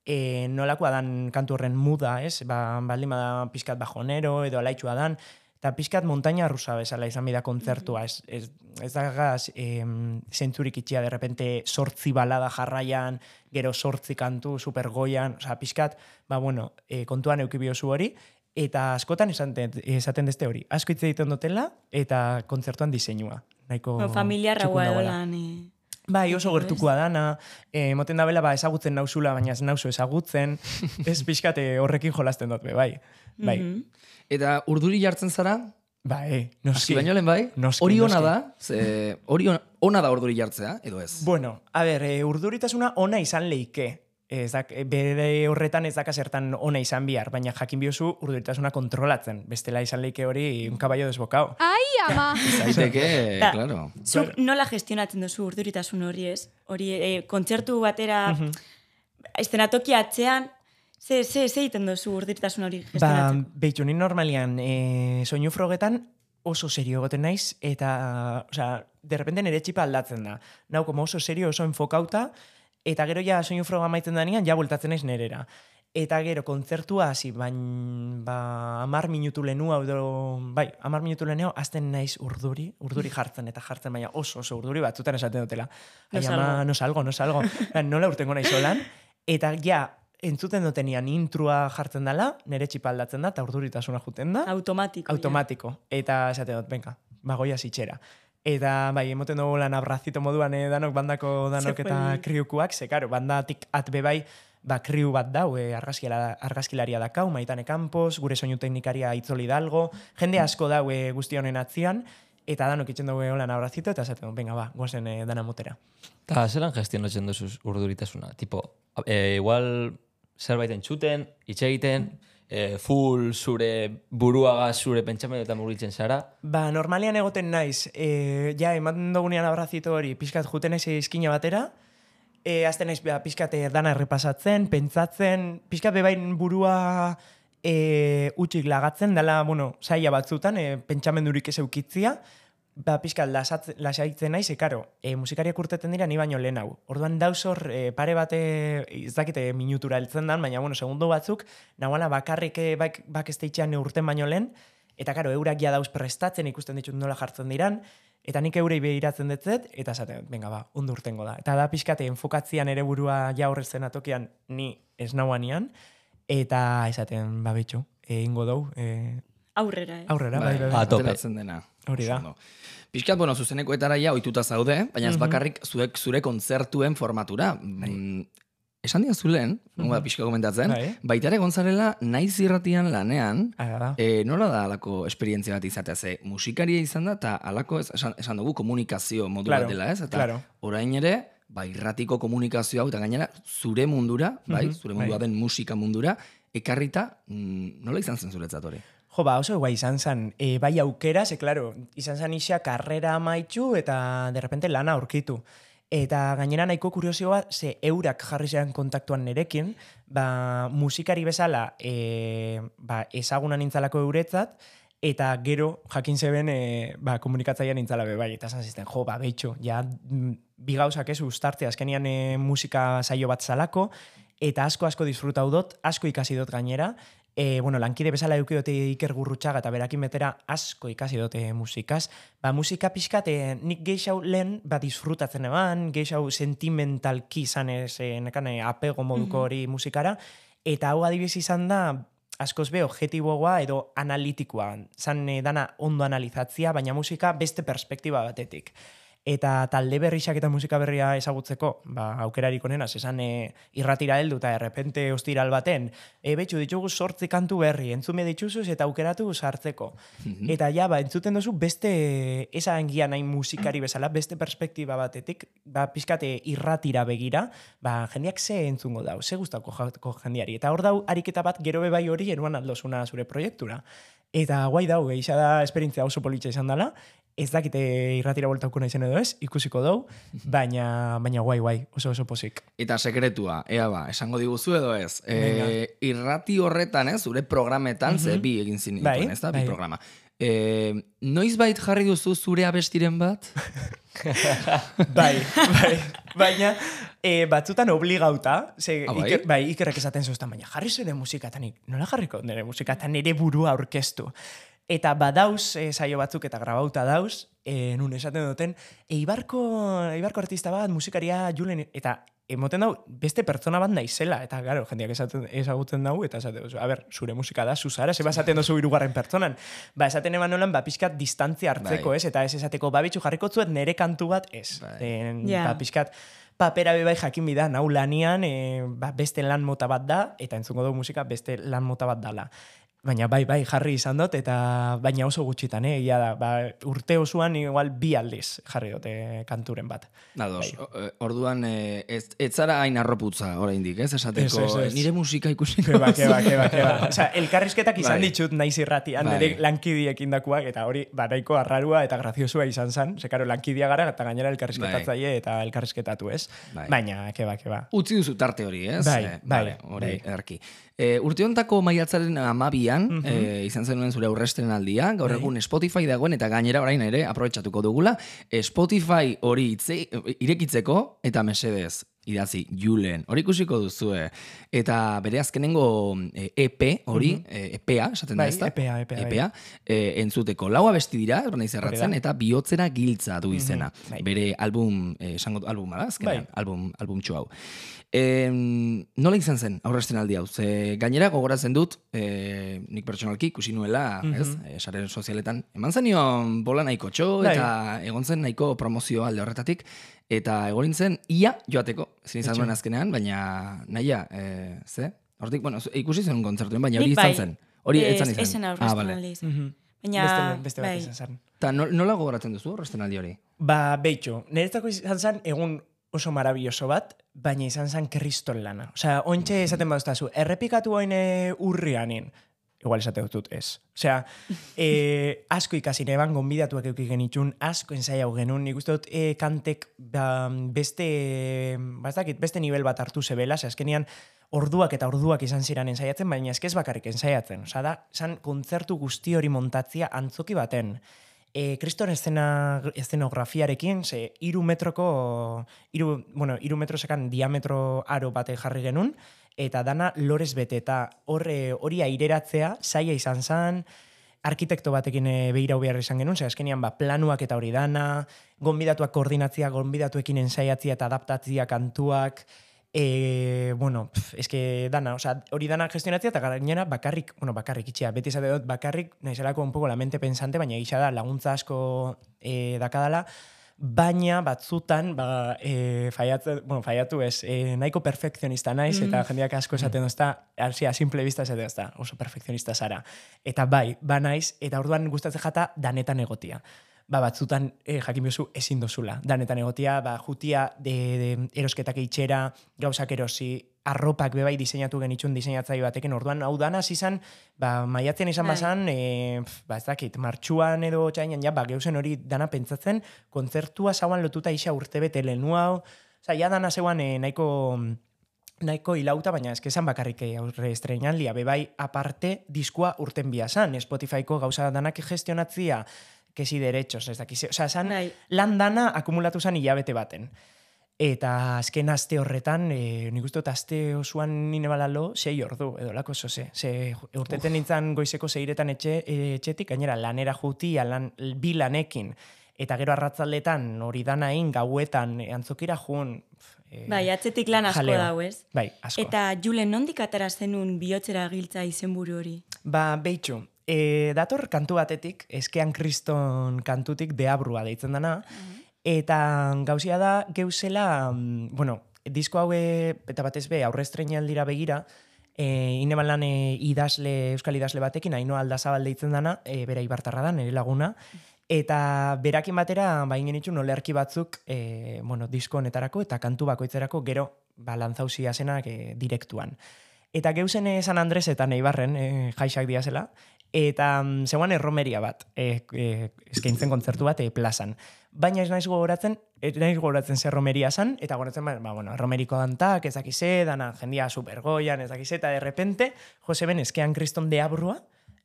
e, nolakoa dan kantu horren muda, ez? Ba, baldin bada pizkat bajonero edo alaitxua dan, eta pizkat montaña rusa bezala izan bida kontzertua, ez, ez, ez da gaz em, zentzurik itxia, de repente sortzi balada jarraian, gero sortzi kantu supergoian, osea, pizkat, ba bueno, e, kontuan eukibiozu hori, eta askotan esaten, esaten deste hori, asko hitz egiten dutela, eta kontzertuan diseinua. Nahiko No, familiarra txukun guai dagoela. lan. Eh. Bai, oso gertukoa dana, eh, emoten da bela, ba, ezagutzen nauzula, baina ez nauzu ezagutzen, ez pixkate horrekin jolasten dut, be, bai. Bai, Mhm. Eta urduri jartzen zara, bai, noski. baino lehen bai? Noski, hori ona da, ze, hori ona, ona da urduri jartzea, edo ez? Bueno, a ber, e, urduritasuna ona izan leike. Ez dak, bere horretan ez daka zertan ona izan bihar, baina jakin biozu urduritasuna kontrolatzen. Bestela izan leike hori un caballo desbokao. Ai, ama! Zaiteke, Da. claro. Zuk nola gestionatzen duzu urduritasun hori ez? Hori, e, kontzertu batera, estenatoki atzean, ze, ze, ze egiten duzu urduritasun hori Ba, gestionatzen? behitxu, ni normalian e, soinu frogetan oso serio egoten naiz, eta, osea, de repente nire txipa aldatzen da. Nau, como oso serio, oso enfokauta, eta gero ja soinu froga maitzen danean, ja bueltatzen naiz nerera. Eta gero, kontzertua hasi, bain, ba, amar minutu lehenu, hau edo, bai, amar minutu leheneo, azten naiz urduri, urduri jartzen eta jartzen, baina oso, oso urduri batzutan esaten dutela. No Ai, ama, no salgo, no salgo. Ba, Nola urtengo naiz holan, eta ja, entzuten dutenian intrua jartzen dela, nire txipa aldatzen da, eta urduritasuna juten da, Automatiko. ja. automatiko. Eta esaten dut, benka, bagoia zitxera. Eta bai, emoten dugu lan abrazito moduan eh, danok bandako danok eta kriukuak, ze karo, bandatik at bebai, ba, kriu bat dau, e, argazkila, argazkilaria dakau, maitane Campos, gure soinu teknikaria itzoli dalgo, jende asko dau e, guzti honen atzian, eta danok itzen dugu lan abrazito, eta esaten venga, ba, guazen e, dana motera. Eta zelan gestionatzen duzu urduritasuna? Tipo, e, igual zerbait entzuten, hitz egiten, e, full zure buruaga zure pentsamenetan murgiltzen zara. Ba, normalian egoten naiz, e, ja, ematen dugunean abrazito hori, pixkat juten naiz izkina batera, e, azten naiz, ba, pixkat eh, dana errepasatzen, pentsatzen, pixkat bebain burua e, utxik lagatzen, dela, bueno, saia batzutan, e, pentsamendurik ez eukitzia, ba, lasatz- lasaitzen naiz, e, karo, e, musikariak urteten dira ni baino lehen hau. Orduan dauz hor, e, pare bate, ez dakite minutura heltzen dan, baina, bueno, segundo batzuk, nahuala bakarrik bak, bak ez urten baino lehen, Eta karo, eurak ja dauz prestatzen ikusten ditut nola jartzen diran, eta nik eurei behiratzen detzet, eta esaten, venga ba, ondo urtengo da. Eta da pixkate, enfokatzian ere burua ja horrezen atokian ni ez nauanian, eta esaten, ba bitxu, egingo dau, e, Aurrera, eh? aurrera, bai, bai, bai. A tope. ateratzen dena. Hori da. Oso. Piskat, bueno, zuzenekoetara ja ohituta zaude, baina ez bakarrik zuek zure kontzertuen formatura. Mm, esan diazulen, mm -hmm. pixka komentatzen, Bai. baita ere gonzarela naiz irratian lanean, Hala da. e, nola da alako esperientzia bat izatea, ze musikaria izan da, eta alako ez, esan, esan dugu komunikazio modu Claro, bat dela, ez? Eta claro. orain ere, ba, irratiko komunikazio hau, eta gainera, zure mundura, bai, Mhm, zure mundua bai. den musika mundura, ekarrita, mm, nola izan zen zuretzat hori? Jo, ba, oso guai izan zen. E, bai aukera, ze, klaro, izan zen isa karrera amaitxu eta de repente lana aurkitu. Eta gainera nahiko kuriosio bat, ze eurak jarri zean kontaktuan nerekin, ba, musikari bezala e, ba, ezagunan nintzalako euretzat, eta gero jakin zeben e, ba, komunikatzaia nintzala be bai, eta esan zisten, jo, ba, behitxo, ja, mm, bi gauzak ez ustarte, azkenian e, musika saio bat zalako, eta asko asko disfrutau dut, asko ikasi dut gainera, e, bueno, lankide bezala eduki dute Iker Gurrutxaga eta berakin betera asko ikasi dute musikaz. Ba, musika pixkat, e, nik geixau lehen, ba, disfrutatzen eban, geixau sentimentalki izan ez, e, apego moduko hori musikara, eta hau adibidez izan da, askoz be objetiboa edo analitikoa. Zan e, dana ondo analizatzia, baina musika beste perspektiba batetik. Eta talde berrixak eta musika berria ezagutzeko, ba, aukerarik onena, esan e, irratira heldu eta errepente ostiral baten, e, betxu ditugu sortzi kantu berri, entzume dituzuz eta aukeratu sartzeko. Eta ja, ba, entzuten duzu beste, esan gian nahi musikari bezala, beste perspektiba batetik, ba, pixkate irratira begira, ba, jendeak ze entzungo dau, ze gustako jendeari. Eta hor dau, ariketa bat gero be bai hori eruan aldosuna zure proiektura. Eta guai dau, geixa da esperientzia oso politxa izan dela, ez dakite irratira voltauko naizen edo ez, ikusiko dau, baina, baina guai, guai, oso oso posik. Eta sekretua, ea ba, esango diguzu edo ez. E, irrati horretan, ez, zure programetan, ze bi egin zin Bai, ez da, bi bai. programa. E, noiz bait jarri duzu zure abestiren bat? bai, bai, baina e, batzutan obligauta, ze, Ah, bai? iker, bai, ikerrek esaten zuztan, baina jarri zure musikatanik, nola jarriko nire musikatan nire burua aurkeztu. Eta badauz e, saio batzuk eta grabauta dauz, e, nun esaten duten, eibarko, eibarko artista bat, musikaria Julen, eta emoten dau, beste pertsona bat naizela, eta garo, jendeak esaten, ezagutzen dau, eta esaten duzu, a ber, zure musika da, zuzara, zeba esaten duzu irugarren pertsonan. Ba, esaten eban nolan, ba, pixkat distantzia hartzeko, Bai. ez, eta ez esateko, ba, bitxu jarriko zuet nere kantu bat, ez. Bai. En, Ja. ba, pixkat, papera be bai jakin bida, nau lanian, e, ba, beste lan mota bat da, eta entzungo dugu musika beste lan mota bat dala. Baina bai, bai, jarri izan dut, eta baina oso gutxitan, eh? Ia da, ba, urte osoan igual bi aldiz jarri dute kanturen bat. Nados, Bai. o- e, orduan, e, ez, ez zara hain arroputza oraindik, ez? Esateko, Ez, ez, ez. nire musika ikusiko. Keba, keba, keba, keba. Osa, elkarrizketak izan Bai. ditut naiz irratian, Bai. nire lankidiekin dakuak, eta hori, ba, nahiko arrarua eta graziosua izan zen. Ze, karo, lankidia gara, eta gainera elkarrizketatzaile eta elkarrizketatu, ez? Bai. Baina, keba, keba. Utzi duzu tarte hori, ez? Bai, Eh, bai, hori, bai. erki. E, urte hontako maiatzaren amabian, e, izan zenuen zure aurrestren aldia, gaur Bai. egun Spotify dagoen, eta gainera orain ere, aprobetsatuko dugula, Spotify hori itze, irekitzeko, eta mesedez, idatzi, Julen, hori ikusiko duzue. Eta bere azkenengo e, EP hori, e, EPA, esaten Bai, da ez da? EPA, EPA. EPA, e, entzuteko. Laua besti dira, ez naiz erratzen, eta bihotzera giltza du izena. bai. Bere album, eh, esango albuma da, azkenean, Bai. album, album hau. E, nola izan zen aurresten aldi hau? Ze gainera gogoratzen dut, e, nik pertsonalki ikusi nuela, ez, e, sare sozialetan, eman zenion bola nahiko txo, Bai. eta egon zen nahiko promozio alde horretatik, eta egon zen ia joateko, ezin izan duen azkenean, baina nahia, e, ze? Hortik, bueno, ikusi zen kontzertuen, baina hori izan bai. zen. Hori Ez- izan. Ezen ah, vale. aldiz. Mhm. Baina, beste, beste bat bai. izan zen. Ta no- nola gogoratzen duzu aurresten aldi hori? Ba, beitxo, niretzako izan zen egun oso marabilloso bat, baina izan zen kriston lana. Osea, ointxe esaten baduztazu, errepikatu oine urrianin, igual esate dut ez. Osea, e, asko ikasi neban, gonbidatuak euki genitxun, asko ensaiau genuen, nik uste dut e, kantek beste, ba, ez dakit, beste nivel bat hartu zebela, osea, azkenean orduak eta orduak izan ziren ensaiatzen, baina ez bakarrik ensaiatzen. Osea, da, zan kontzertu guzti hori montatzia antzoki baten e, kriston eszena, eszenografiarekin, ze iru metroko, iru, bueno, iru metro sekan diametro aro bate jarri genuen, eta dana lorez bete, eta horre hori aireratzea, zaila izan zen, arkitekto batekin e, behirau behar izan genuen, ze azkenean ba, planuak eta hori dana, gonbidatuak koordinatzia, gonbidatuekin ensaiatzia eta adaptatzia kantuak, E, bueno, pf, eske dana, osea, hori dana gestionatzea eta gainera bakarrik, bueno, bakarrik itxea, beti esate dut bakarrik, naizelako un poco la mente pensante, baina gisa da laguntza asko e, dakadala, baina batzutan, ba, e, faiatu, bueno, faiatu ez, e, nahiko perfekzionista naiz, eta jendeak asko esaten dozta, hasi a simple vista esaten dozta, oso perfekzionista zara. Eta bai, ba naiz, eta orduan gustatzen jata danetan egotia. Ba, batzutan e, jakin biozu ezin dozula. Danetan egotia, ba, jutia de, de erosketak itxera, gauzak erosi, arropak bebai diseinatu genitxun diseinatzaile batekin, orduan hau dana izan, ba, maiatzen izan bazan, e, pf, ba, ez dakit, martxuan edo txainan, ja, ba, geuzen hori dana pentsatzen, kontzertua zauan lotuta isa urte bete lehenu hau, Osa, ja dana zeuan e, nahiko nahiko hilauta, baina eske esan bakarrik eh, aurre estrenaldia, bebai aparte diskua urten biazan, Spotifyko gauza danak gestionatzia, kesi derechos, ez dakiz, osea, esan Bai. lan dana akumulatu zen hilabete baten. Eta azken aste horretan, e, nik uste dut aste osoan nine balalo, sei ordu, edo lako oso ze. Urteten nintzen goizeko zeiretan etxe, etxetik, gainera lanera jutia, lan, bi lanekin, eta gero arratzaldetan hori danain, gauetan, e, antzokira jun. E, Bai, atzetik lan asko jaleo. dau, ez? Bai, asko. Eta Julen, nondik atara zenun bihotzera giltza izenburu hori? Ba, behitxu, e, dator kantu batetik, eskean kriston kantutik deabrua deitzen dana, eta gauzia da geuzela, mm, bueno, disko haue, eta batez be, aurre estrenaldira begira, e, ineban lan e, idazle, euskal idazle batekin, haino aldazabal deitzen dana, e, bera ibartarra da, nire laguna, eta berakin batera, ba, ingen itxun, olerki batzuk, e, bueno, disko honetarako, eta kantu bakoitzerako gero, ba, lantzausia zenak e, direktuan. Eta geuzen eh, San Andres eta Neibarren e, jaixak diazela, eta mm, zeuan erromeria bat, e, e, eskaintzen kontzertu bat e, plazan. Baina ez naiz gogoratzen, ez naiz gogoratzen zer romeria zan, eta gogoratzen, ba, ba, bueno, romeriko dantak, ez dakize, dana jendia supergoian, ez dakize, eta de repente, Jose Ben eskean kriston deabrua,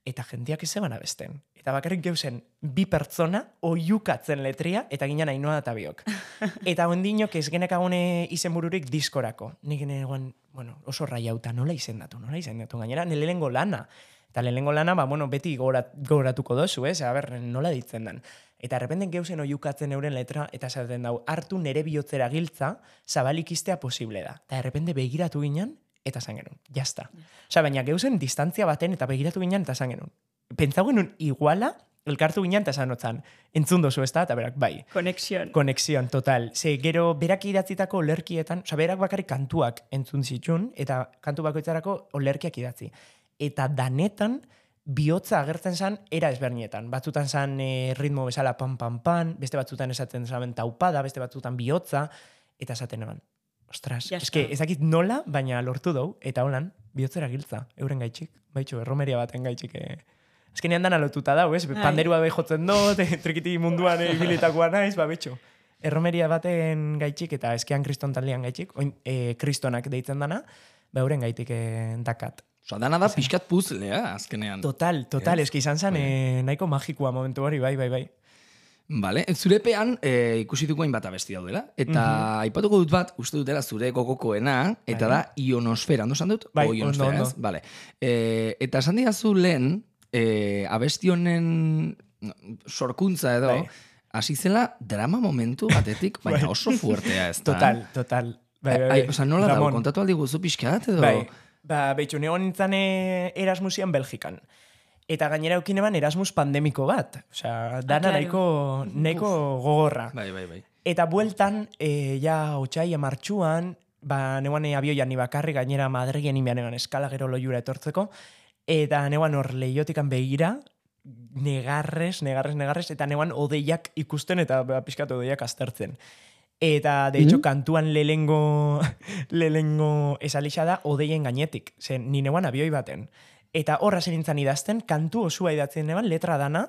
eta jendiak ez zeban abesten. Eta bakarrik geuzen bi pertsona oiukatzen letria, eta ginen ainoa eta biok. eta ondinok ez genekagune izenbururik diskorako. Nik egon, bueno, oso raiauta, nola izendatu, nola izendatu. Gainera, nire lehengo lana. Eta lehengo lana, ba, bueno, beti gogorat, gogoratuko dozu, ez? A ber, nola ditzen dan. Eta errependen geuzen oiukatzen euren letra, eta esaten dau, hartu nere bihotzera giltza, zabalik iztea posible da. Eta errepende begiratu ginen, eta zan genuen. Jazta. Osa, baina geuzen distantzia baten, eta begiratu ginen, eta zan genuen. Pentsau genuen iguala, elkartu ginen, eta zan otzan, entzun dozu ez da, eta berak, bai. Konexion. Konexion, total. Ze, gero, berak idatzitako olerkietan, oza, berak bakarrik kantuak entzun zitun, eta kantu bakoitzarako olerkiak idatzi. Eta danetan, bihotza agertzen zan, era ezberdinetan. Batzutan zan e, ritmo bezala pan pan pan, beste batzutan esaten zaben taupada, beste batzutan bihotza, eta esaten eban. Ostras, Ya eske está. ez dakit nola, baina lortu dau, eta holan, bihotzera giltza, euren gaitxik, baitxu, erromeria baten gaitxik. E... Azkenean dana lotuta dau, ez? Bai. Panderua be jotzen dut, trikiti munduan eh, ibilitakoa naiz, ba, bitxu. Erromeria baten gaitxik eta eskean kriston taldean gaitxik, oin, e, kristonak deitzen dana, ba, euren gaitik e, dakat. Osa, dana da pixkat puzlea, azkenean. Total, total, eski izan zen e, nahiko magikoa momentu hori, bai, bai, bai. Vale, zurepean e, ikusi dugu hainbat abesti daudela. Eta aipatuko dut bat, uste dutela zure gogokoena, eta Bai. da ionosfera, ondo esan dut? Bai, O ionosfera, ondo, ondo. Vale. E, eta esan didazu lehen, e, abesti honen sorkuntza edo, Bai. hasi zela drama momentu batetik, baina Bai. oso fuertea ez da. Total, total. Bai, bai, Ai, bai. oza, nola da, kontatu aldi guzu pixkat edo? Bai, ba, behitxu, nego nintzen e, Erasmusian Belgikan. Eta gainera eukin eban Erasmus pandemiko bat. Osea, dana claro. nahiko, nahiko gogorra. Bai, bai, bai. Eta bueltan, e, ja, otxaia martxuan, ba, neuan e, abioian ni bakarri, gainera Madrigen inbean egan eskala gero loiura etortzeko, eta neuan hor lehiotikan begira, negarrez, negarrez, negarrez, eta neuan odeiak ikusten eta ba, pixkat odeiak aztertzen. Eta, de hecho, kantuan lehengo, lehengo esalixa da odeien gainetik. Ze, ni neuan abioi baten. Eta horra nintzen idazten, kantu osua idatzen neban, letra dana,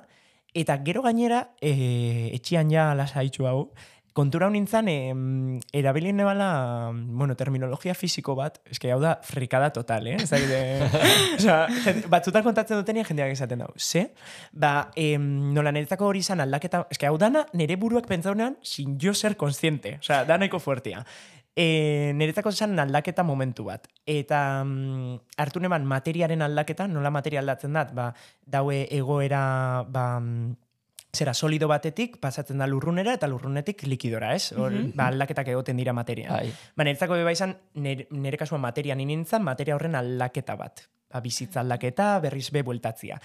eta gero gainera, e, etxian ja lasaitxu hau, kontura hau nintzen, e, erabilin nebala, bueno, terminologia fisiko bat, eske hau da frikada total, eh? Ez? Osea, jen- batzutan kontatzen dutenia jendeak esaten dau. Ze? Ba, em, nola niretzako hori izan aldaketa, eske hau dana nire buruak pentsaunean sin jo ser consciente. Osea, da nahiko fuertia. E, niretzako zen aldaketa momentu bat. Eta mm, hartu neban materiaren aldaketa, nola materia aldatzen dat, ba, daue egoera, ba, mm, zera solido batetik, pasatzen da lurrunera, eta lurrunetik likidora, ez? Hor, ba, aldaketak egoten dira materian. Bai. Ba, niretzako beba izan, nire, nire kasuan materia nintzen, materia horren aldaketa bat. Ba, bizitza aldaketa, berriz be bueltatzia.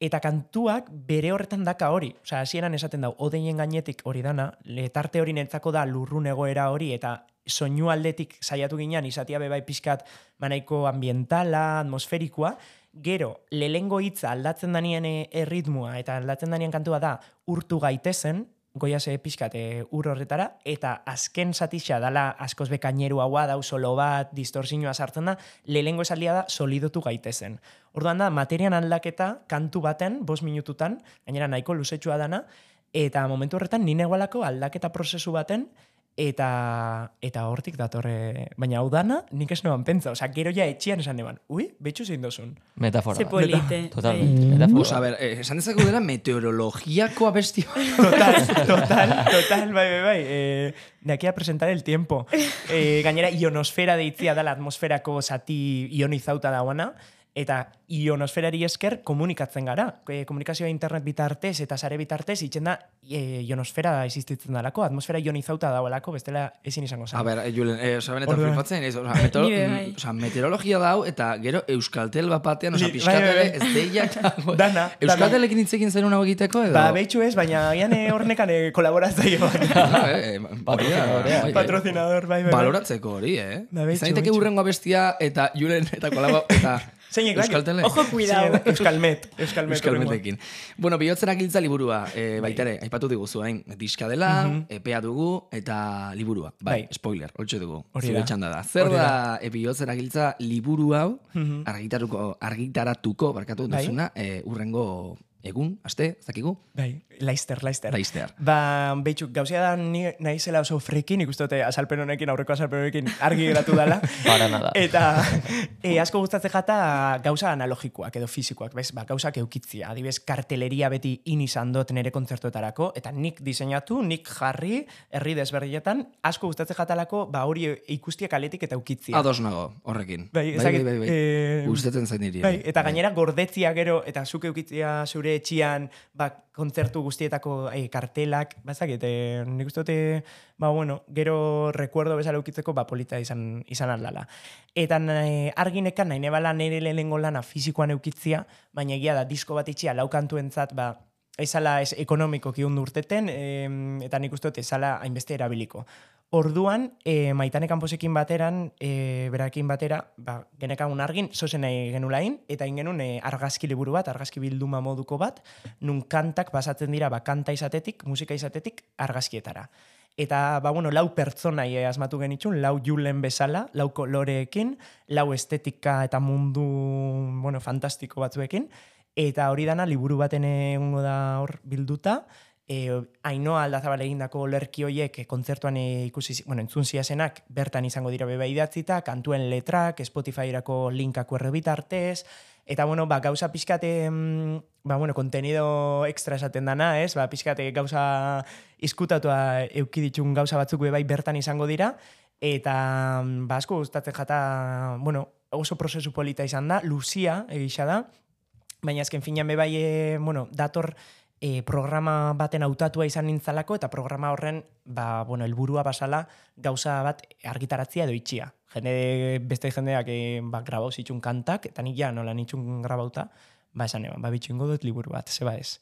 Eta kantuak bere horretan daka hori. Osea, hasieran esaten dau, odeien gainetik hori dana, letarte hori nentzako da lurrun egoera hori, eta soinu aldetik saiatu ginean, izatia bebai pixkat manaiko ambientala, atmosferikoa, gero, lehengo hitza aldatzen danien eh, erritmua, eta aldatzen danien kantua da, urtu gaitezen, goiaz e, pixkat e, ur horretara, eta azken satixa dala askoz bekaineru haua, dau solo bat, distorsinua sartzen da, lehengo esaldia da solidotu gaitezen. Orduan da, materian aldaketa kantu baten, bos minututan, gainera nahiko luzetxua dana, eta momentu horretan nine aldaketa prozesu baten, eta eta hortik datorre, baina hau dana nik ez noan pentsa, osea, gero ja etxian esan eban, ui, betxu zein dozun. Metafora. Ze bat. polite. Totalmente. Mm. Metafora. Osa, a ber, eh, esan dezakegu dela meteorologiako abesti. Total, total, total, bai, bai, bai. Eh, de aquí a presentar el tiempo. Eh, gainera, ionosfera deitzia da la atmosferako zati ionizauta dagoana, eta ionosferari esker komunikatzen gara. E, komunikazioa internet bitartez eta sare bitartez itzen da e, ionosfera existitzen dalako, atmosfera ionizauta dagoelako, bestela ezin izango zen. A ber, Julen, eh, osa, benetan Orduan. flipatzen, ez, meteo, Ni be, bai. osa, meteorologia dau, eta gero Euskaltel bat batean, osa, Li- bai, pixkatele, bai, ez deiak. Dana, Euskaltelekin hitzekin zen hau egiteko, edo? Ba, behitxu ez, baina gian eh, hornekan eh, hori. Patrocinador, bai, bai. Baloratzeko hori, eh? Daiteke behitxu. urrengo abestia eta Julen eta kolabo eta Zeinek, bai? Euskaltele. Ojo, cuidado. Sí, Euskalmet. Euskalmet. Euskalmetekin. Bueno, bihotzenak giltza liburua, e, baita ere, aipatu diguzu, hain, diska dela, epea dugu, eta liburua. Bai, Bai. spoiler, holtxe dugu. Hori Zure da. txanda da. Zer da, e, bihotzenak giltza liburu hau, Mhm. argitaruko, argitaratuko, barkatu Bai. duzuna, e, urrengo egun, aste, ez dakigu, Bai, Laister, Laister. laiztear. Ba, behitxuk, gauzia da ni naizela oso frekin, ikusten dute azalpen honekin, aurreko azalpen honekin argi geratu dela. Para nada. Eta e, asko gustatzen jata gauza analogikoak edo fizikoak, bez? Ba, gauzak eukitzia. Adibez, karteleria beti in izan dut nire kontzertuetarako, eta nik diseinatu, nik jarri, herri desberdinetan, asko gustatzen jatalako, ba, hori ikustiak aletik eta eukitzia. Ados nago, horrekin. Bai, bai, ezakit, bai, bai. eh, Gustatzen zain niri. Bai, eta gainera gordetzia gero, eta zuk eukitzia zure etxian, ba, kontzertu guztietako eh, kartelak, bazakit, eh, nik uste dute, ba, bueno, gero recuerdo bezala eukitzeko, ba, polita izan, izan aldala. Eta eh, arginekan nahi nebala nire lehenengo lana fizikoan eukitzia, baina egia da, disko bat itxia laukantuentzat, ba, ezala ez ekonomikoki ondo urteten, em, eta nik uste dut ezala hainbeste erabiliko. Orduan, e, maitane kanposekin bateran, e, berakin batera, ba, genekagun argin, zozen nahi genulain, eta ingenun e, argazki liburu bat, argazki bilduma moduko bat, nun kantak pasatzen dira, ba, kanta izatetik, musika izatetik, argazkietara. Eta, ba, bueno, lau pertsonai eh, asmatu genitxun, lau julen bezala, lau koloreekin, lau estetika eta mundu, bueno, fantastiko batzuekin, eta hori dana liburu baten egongo da hor bilduta, e, Ainoa aldazabal egindako lerki hoiek e, kontzertuan e, ikusi, bueno, entzun ziazenak, bertan izango dira beba idatzita, kantuen letrak, Spotify-erako linkako errebitartez, eta bueno, ba, gauza pixkate, ba, bueno, kontenido extra esaten dana, ez? Ba, pixkate gauza izkutatua eukiditxun gauza batzuk be bai bertan izango dira, eta mm, ba, asko gustatzen jata, bueno, oso prozesu polita izan da, luzia egisa da, baina azken finean be bai, e, bueno, dator e, programa baten hautatua izan nintzalako, eta programa horren, ba, bueno, helburua basala gauza bat argitaratzia edo itxia. Jende, beste jendeak e, ba, grabau zitxun kantak, eta nik ja nola nitxun grabauta, ba, esan eban, ba, bitxingo dut liburu bat, zeba ez.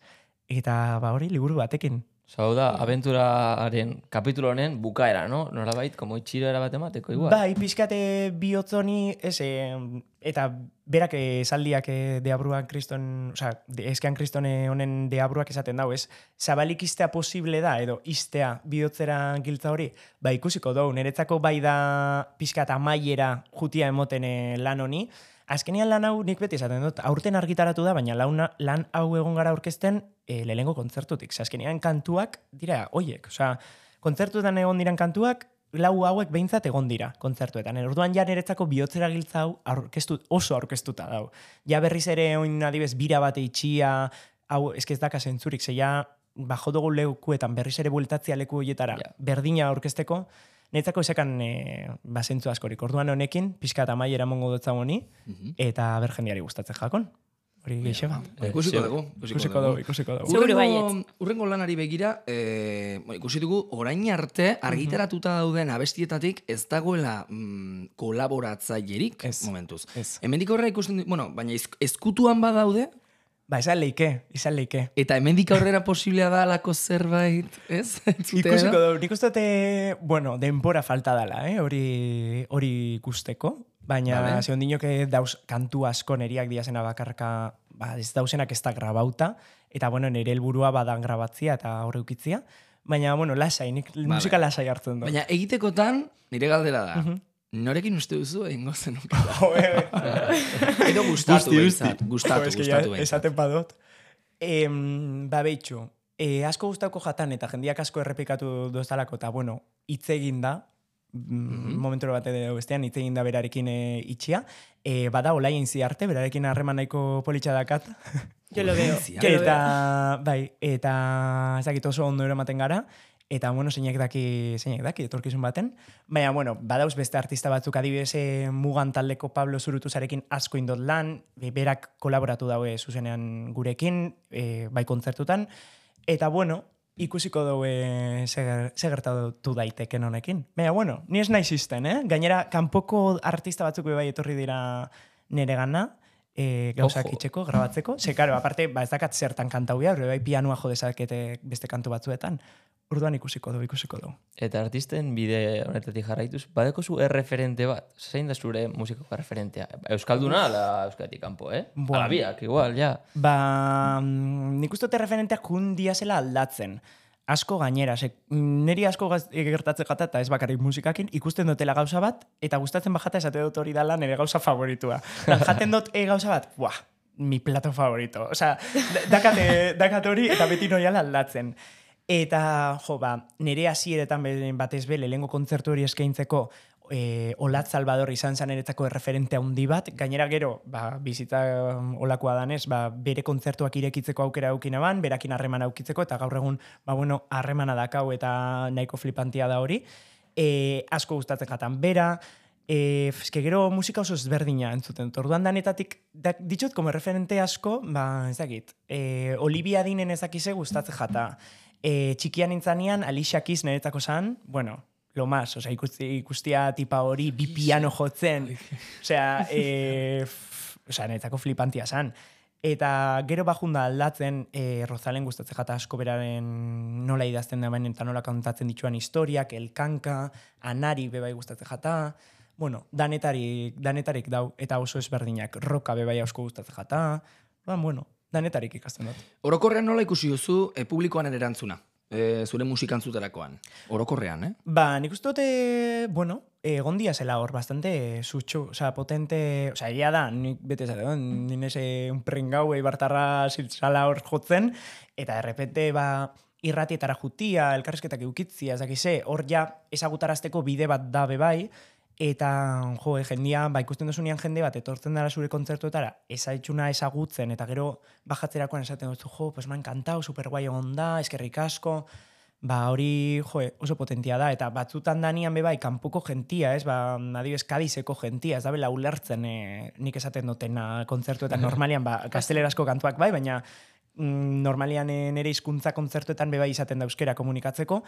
Eta, ba, hori, liburu batekin. Osa, hau da, abenturaren kapitulo honen bukaera, no? Nolabait, como itxiro bat emateko, igual. Bai, pixkate bihotzoni, ez, eh, eta berak esaldiak eh, deabruan kriston, oza, de, eskean kriston eh, honen deabruak esaten dau, ez, zabalik istea posible da, edo istea bihotzera giltza hori, ba ikusiko dugu, niretzako bai da pixkat amaiera jutia emoten eh, lan honi, Azkenean lan hau nik beti esaten dut, aurten argitaratu da, baina launa, lan hau egon gara aurkezten e, lehenengo kontzertutik. Ze azkenean kantuak dira hoiek. Osea, kontzertuetan egon diran kantuak, lau hauek behintzat egon dira kontzertuetan. Orduan ja niretzako bihotzera giltza hau aurkeztu, oso aurkeztuta dau. Ja berriz ere oin adibez bira bate itxia, hau eske ez daka zentzurik, ze ja bajo dugu lekuetan berriz ere bueltatzia leku horietara Ja. berdina aurkezteko, Netzako esekan e, basentzu askorik. Orduan honekin, pixka eta maiera mongo dutza honi, eta ber jendeari gustatzen jakon. Hori gehiago. Ba, ikusiko dugu. Ikusiko dugu, ikusiko dugu. Urrengo, urrengo lanari begira, e, ikusi dugu, orain arte, argitaratuta dauden abestietatik ez dagoela mm, kolaboratzailerik momentuz. Ez. Hemendik horra ikusten, bueno, baina ezkutuan badaude, Ba, izan leike, izan leike. Eta hemendik aurrera posiblea da alako zerbait, ez? Entzutea Ikusiko da? du, nik uste bueno, denbora falta dela, eh? hori, hori ikusteko. Baina, Vale. vale. zehon dinok dauz kantu asko neriak diazena bakarka, ba, ez dauzenak ez da grabauta, eta, bueno, nire helburua badan grabatzia eta horre ukitzia. Baina, bueno, lasai, nik musika lasai hartzen dut. Baina egitekotan, nire galdera da. Norekin uste duzu egingo zenuke? Joe, Edo gustatu behintzat, guzti. gustatu, Jo, gustatu behintzat. Esaten badot. Em, ba, behitxu, e, asko gustauko jatan eta jendiak asko errepikatu dozalako, eta bueno, hitz egin da, mm momentu bat edo bestean hitz egin da berarekin e, itxia, e, bada olaien arte, berarekin harreman nahiko politxa dakat. Yo lo veo. Eta, bai, eta ez dakit oso ondo eramaten gara, eta, bueno, zeinek daki, zeinek daki, etorkizun baten. Baina, bueno, badauz beste artista batzuk adibidez eh, mugan taldeko Pablo Zurutuzarekin asko indot lan, be- berak kolaboratu daue zuzenean gurekin, e, bai kontzertutan, eta, bueno, ikusiko daue zer gertatu daiteken honekin. Baina, bueno, ni ez naiz izten, eh? Gainera, kanpoko artista batzuk bai etorri dira nere gana, e, gauzak Ojo. itxeko, grabatzeko. Ze, karo, aparte, ba, ez dakat zertan kantau bai pianoa jo dezakete beste kantu batzuetan. Orduan ikusiko du, ikusiko du. Eta artisten bide honetatik jarraituz, badeko zu erreferente bat? Zein da zure musikako referentea? Euskalduna ala euskatik kanpo, eh? Buah. Ala biak, igual, ja. Ba, mm, nik uste dut referenteak jundia zela aldatzen. Asko gainera, ze, niri asko gaz, gertatzen jata eta ez bakarrik musikakin, ikusten dutela gauza bat, eta gustatzen bajata esate dut hori dala nire gauza favoritua. Jaten dut e, gauza bat, buah, mi plato favorito. Osea, da- dakat, eh, dakat hori eta beti noiala aldatzen. Eta, jo, ba, nire hasieretan batez be, lehengo kontzertu hori eskaintzeko, e, Olat Salvador izan zen eretzako erreferente handi bat, gainera gero, ba, bizita um, olakoa danez, ba, bere kontzertuak irekitzeko aukera aukina ban, berakin harreman aukitzeko, eta gaur egun, ba, bueno, harremana dakau eta nahiko flipantia da hori. E, asko gustatzen jatan bera, E, eske gero musika oso ezberdina entzuten. Orduan danetatik, da, ditut, como referente asko, ba, ez dakit, e, Olivia Dinen ezakize gustatzen jata. E, txikian nintzanean, Alicia Keys niretzako zan, bueno, lo más, osea, ikusti, ikustia tipa hori bi piano jotzen, osea, e, f- osea, niretzako flipantia zan. Eta gero bajunda aldatzen, e, Rozalen gustatzen jata asko beraren nola idazten da baina eta nola kontatzen dituan historiak, elkanka, anari bebai gustatzen jata, bueno, danetarik, danetarik dau, eta oso ezberdinak, roka bebai asko gustatzen jata, ba, bueno, danetarik ikasten dut. Orokorrean nola ikusi duzu e, publikoaren erantzuna? E, zure musikantzuterakoan. Orokorrean, eh? Ba, nik uste dute, bueno, egon dia zela hor, bastante sutxu, osea, potente, osea, egia da, nik bete zara, ninez un pringau eibartarra ziltzala hor jotzen, eta errepente, ba, irratietara jutia, elkarrezketak eukitzia, ez dakize, hor ja ezagutarazteko bide bat da bebai, eta, jo, e, jendia, ba, ikusten dozunean jende bat, etortzen dara zure kontzertuetara, ezaitxuna ezagutzen, eta gero bajatzerakoan esaten duzu, jo, pues me ha encantado, super guai egon da, eskerrik asko, ba hori jo, oso potentia da, eta batzutan danian bebai, kanpoko gentia, ez, ba, adibes, kadizeko gentia, ez da bela ulertzen e, nik esaten dutena kontzertuetan. Normalian, ba, gaztelerazko kantuak bai, baina mm, normalian e, nire hizkuntza kontzertuetan bebai izaten da euskera komunikatzeko,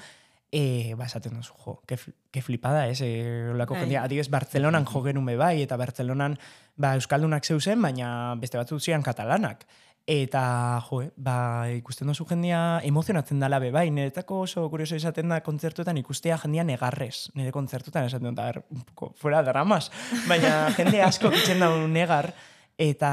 e, ba, esaten duzu, jo, ke, ke flipada, ez, e, olako Bai. jendia, adibes, Bartzelonan jo genuen bebai, eta Bartzelonan, ba, euskaldunak zeuzen, baina beste batzuk ziren katalanak. Eta, jo, eh, ba, ikusten duzu jendia emozionatzen dala be, bai, niretako oso kurioso izaten da kontzertuetan ikustea jendia negarrez. Nire kontzertutan esaten dut, a ver, un poco fuera dramas. Baina jende asko kitzen da negar, eta,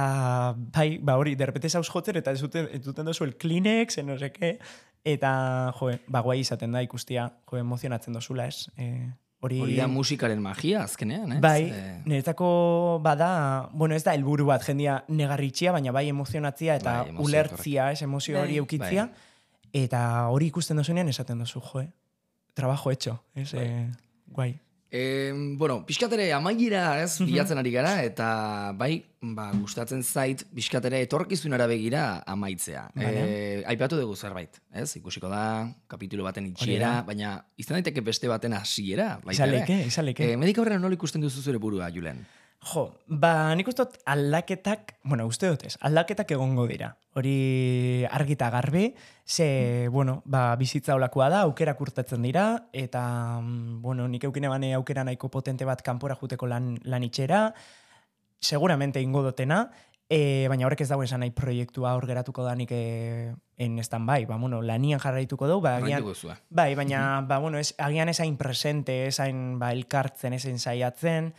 bai, ba, hori, derrepete zauz jotzen, eta ez duten, ez duten duzu el Kleenex, en no sé qué, eta, jo, ba, guai izaten da ikustia, jo, emozionatzen dozula, ez? E, hori, Hori da musikaren magia, azkenean, ez? Bai, Eh, niretzako bada, bueno, ez da helburu bat jendia negarritxia, baina bai emozionatzia eta Bai, emozio ulertzia, ez emozio hori Bai. eukitzia. Eta hori ikusten dozunean esaten duzu, jo, eh? Trabajo hecho, ez? Eh, guai. E, bueno, pixkatere amaiera ez bilatzen ari gara, eta bai, ba, gustatzen zait, pixkatere etorkizunara begira amaitzea. E, aipatu dugu zerbait, ez? Ikusiko da, kapitulu baten itxiera, baina izan daiteke beste baten hasiera, leike, izan leike. E, medik aurrera nola ikusten duzu zure burua, Julen? Jo, ba, nik uste dut aldaketak, bueno, uste dut ez, aldaketak egongo dira. Hori argita garbi, ze, bueno, ba, bizitza olakoa da, aukerak urtatzen dira, eta, mm, bueno, nik eukine bane aukera nahiko potente bat kanpora juteko lan, lan itxera, seguramente ingo dotena, E, baina horrek ez dago esan nahi proiektua hor geratuko danik e, en bai, ba, bueno, lanian jarraituko dugu, ba, agian, zua. bai, baina, ba, bueno, ez, agian esain presente, esain, ba, elkartzen, esain saiatzen,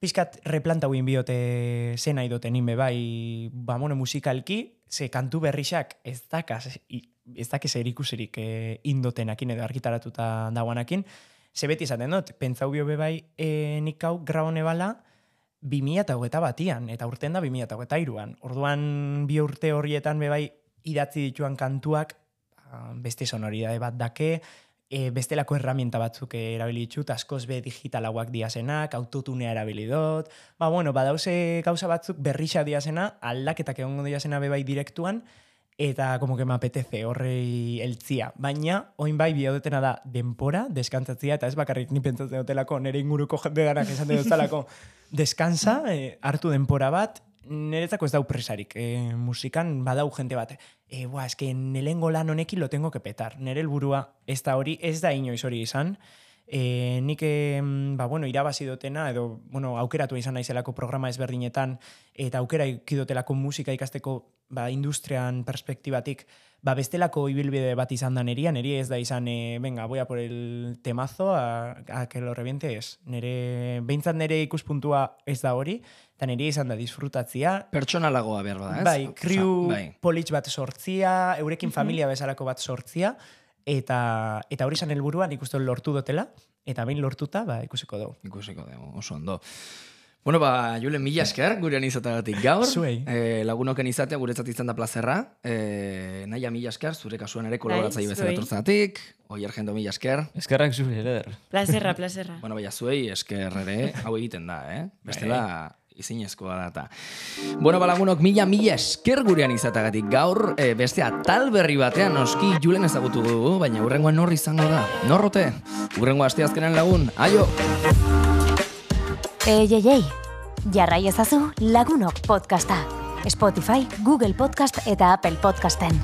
pizkat replanta guin biote zen nahi duten inbe, bai, ba, bueno, musikalki, ze kantu berrixak ez dakaz, ez dakiz erikusirik e, indotenakin edo argitaratuta dagoanakin, ze beti esaten dut, pentsau bio be bai e, nik hau grabone bala, 2000 eta hogeta batian, eta urten da 2000 eta hogeta iruan. Orduan bi urte horietan bebai idatzi dituan kantuak ba, beste sonoridade bat dake, e, bestelako herramienta batzuk erabili ditut, askoz be digitalauak diazenak, autotunea erabili dut, ba bueno, badauze gauza batzuk berrixa diazena, aldaketak egongo diazena bebai direktuan, eta como que me apetece horrei eltzia. Baina, oin bai biodetena da denpora, deskantzatzia, eta ez bakarrik ni pentsatzen dutelako, nire inguruko jende danak esan dut deskansa, eh, hartu denpora bat, niretzako ez dau presarik. E, musikan badau jente bat. E, boa, eske nelengo lan honekin lo tengo que petar. Nere helburua ez da hori, ez da inoiz hori izan. E, nik, ba, bueno, irabazi dutena, edo, bueno, aukeratu izan naizelako programa ezberdinetan, eta aukera ikidotelako musika ikasteko ba, industrian perspektibatik, ba, bestelako ibilbide bat izan da neria, neri ez da izan, e, venga, voy a por el temazo, a, a que lo reviente ez. Nere, behintzat nere ikuspuntua ez da hori, eta neri izan da disfrutatzia, Pertsonalagoa behar da, ez? Bai, kriu Osa, bai. politx bat sortzia, eurekin familia bezalako bat sortzia, eta eta hori izan helburua nik uste lortu dutela, eta behin lortuta, ba, ikusiko dugu. Ikusiko dugu, oso ondo. Bueno, ba, Julen, mila esker gurean izatagatik gaur. Zuei. E, lagunoken izatea guretzat izan da plazerra. E, naia mila esker, zure kasuan ere Bai, bezala zuei. etortzatik. Oi, argendo mila esker. Eskerrak zuri, eder. Plazerra, plazerra. Bueno, baina zuei esker ere, hau egiten da, eh? Bestela, izinezkoa da eta. Bueno, balagunok, mila mila esker gurean izatagatik gaur, e, beste atal berri batean noski Julen ezagutu dugu, baina urrengoan nor izango da. Norrote, urrengo asteazkenen lagun, aio! Ei, ei, ei, jarrai ezazu lagunok podcasta. Spotify, Google Podcast eta Apple Podcasten.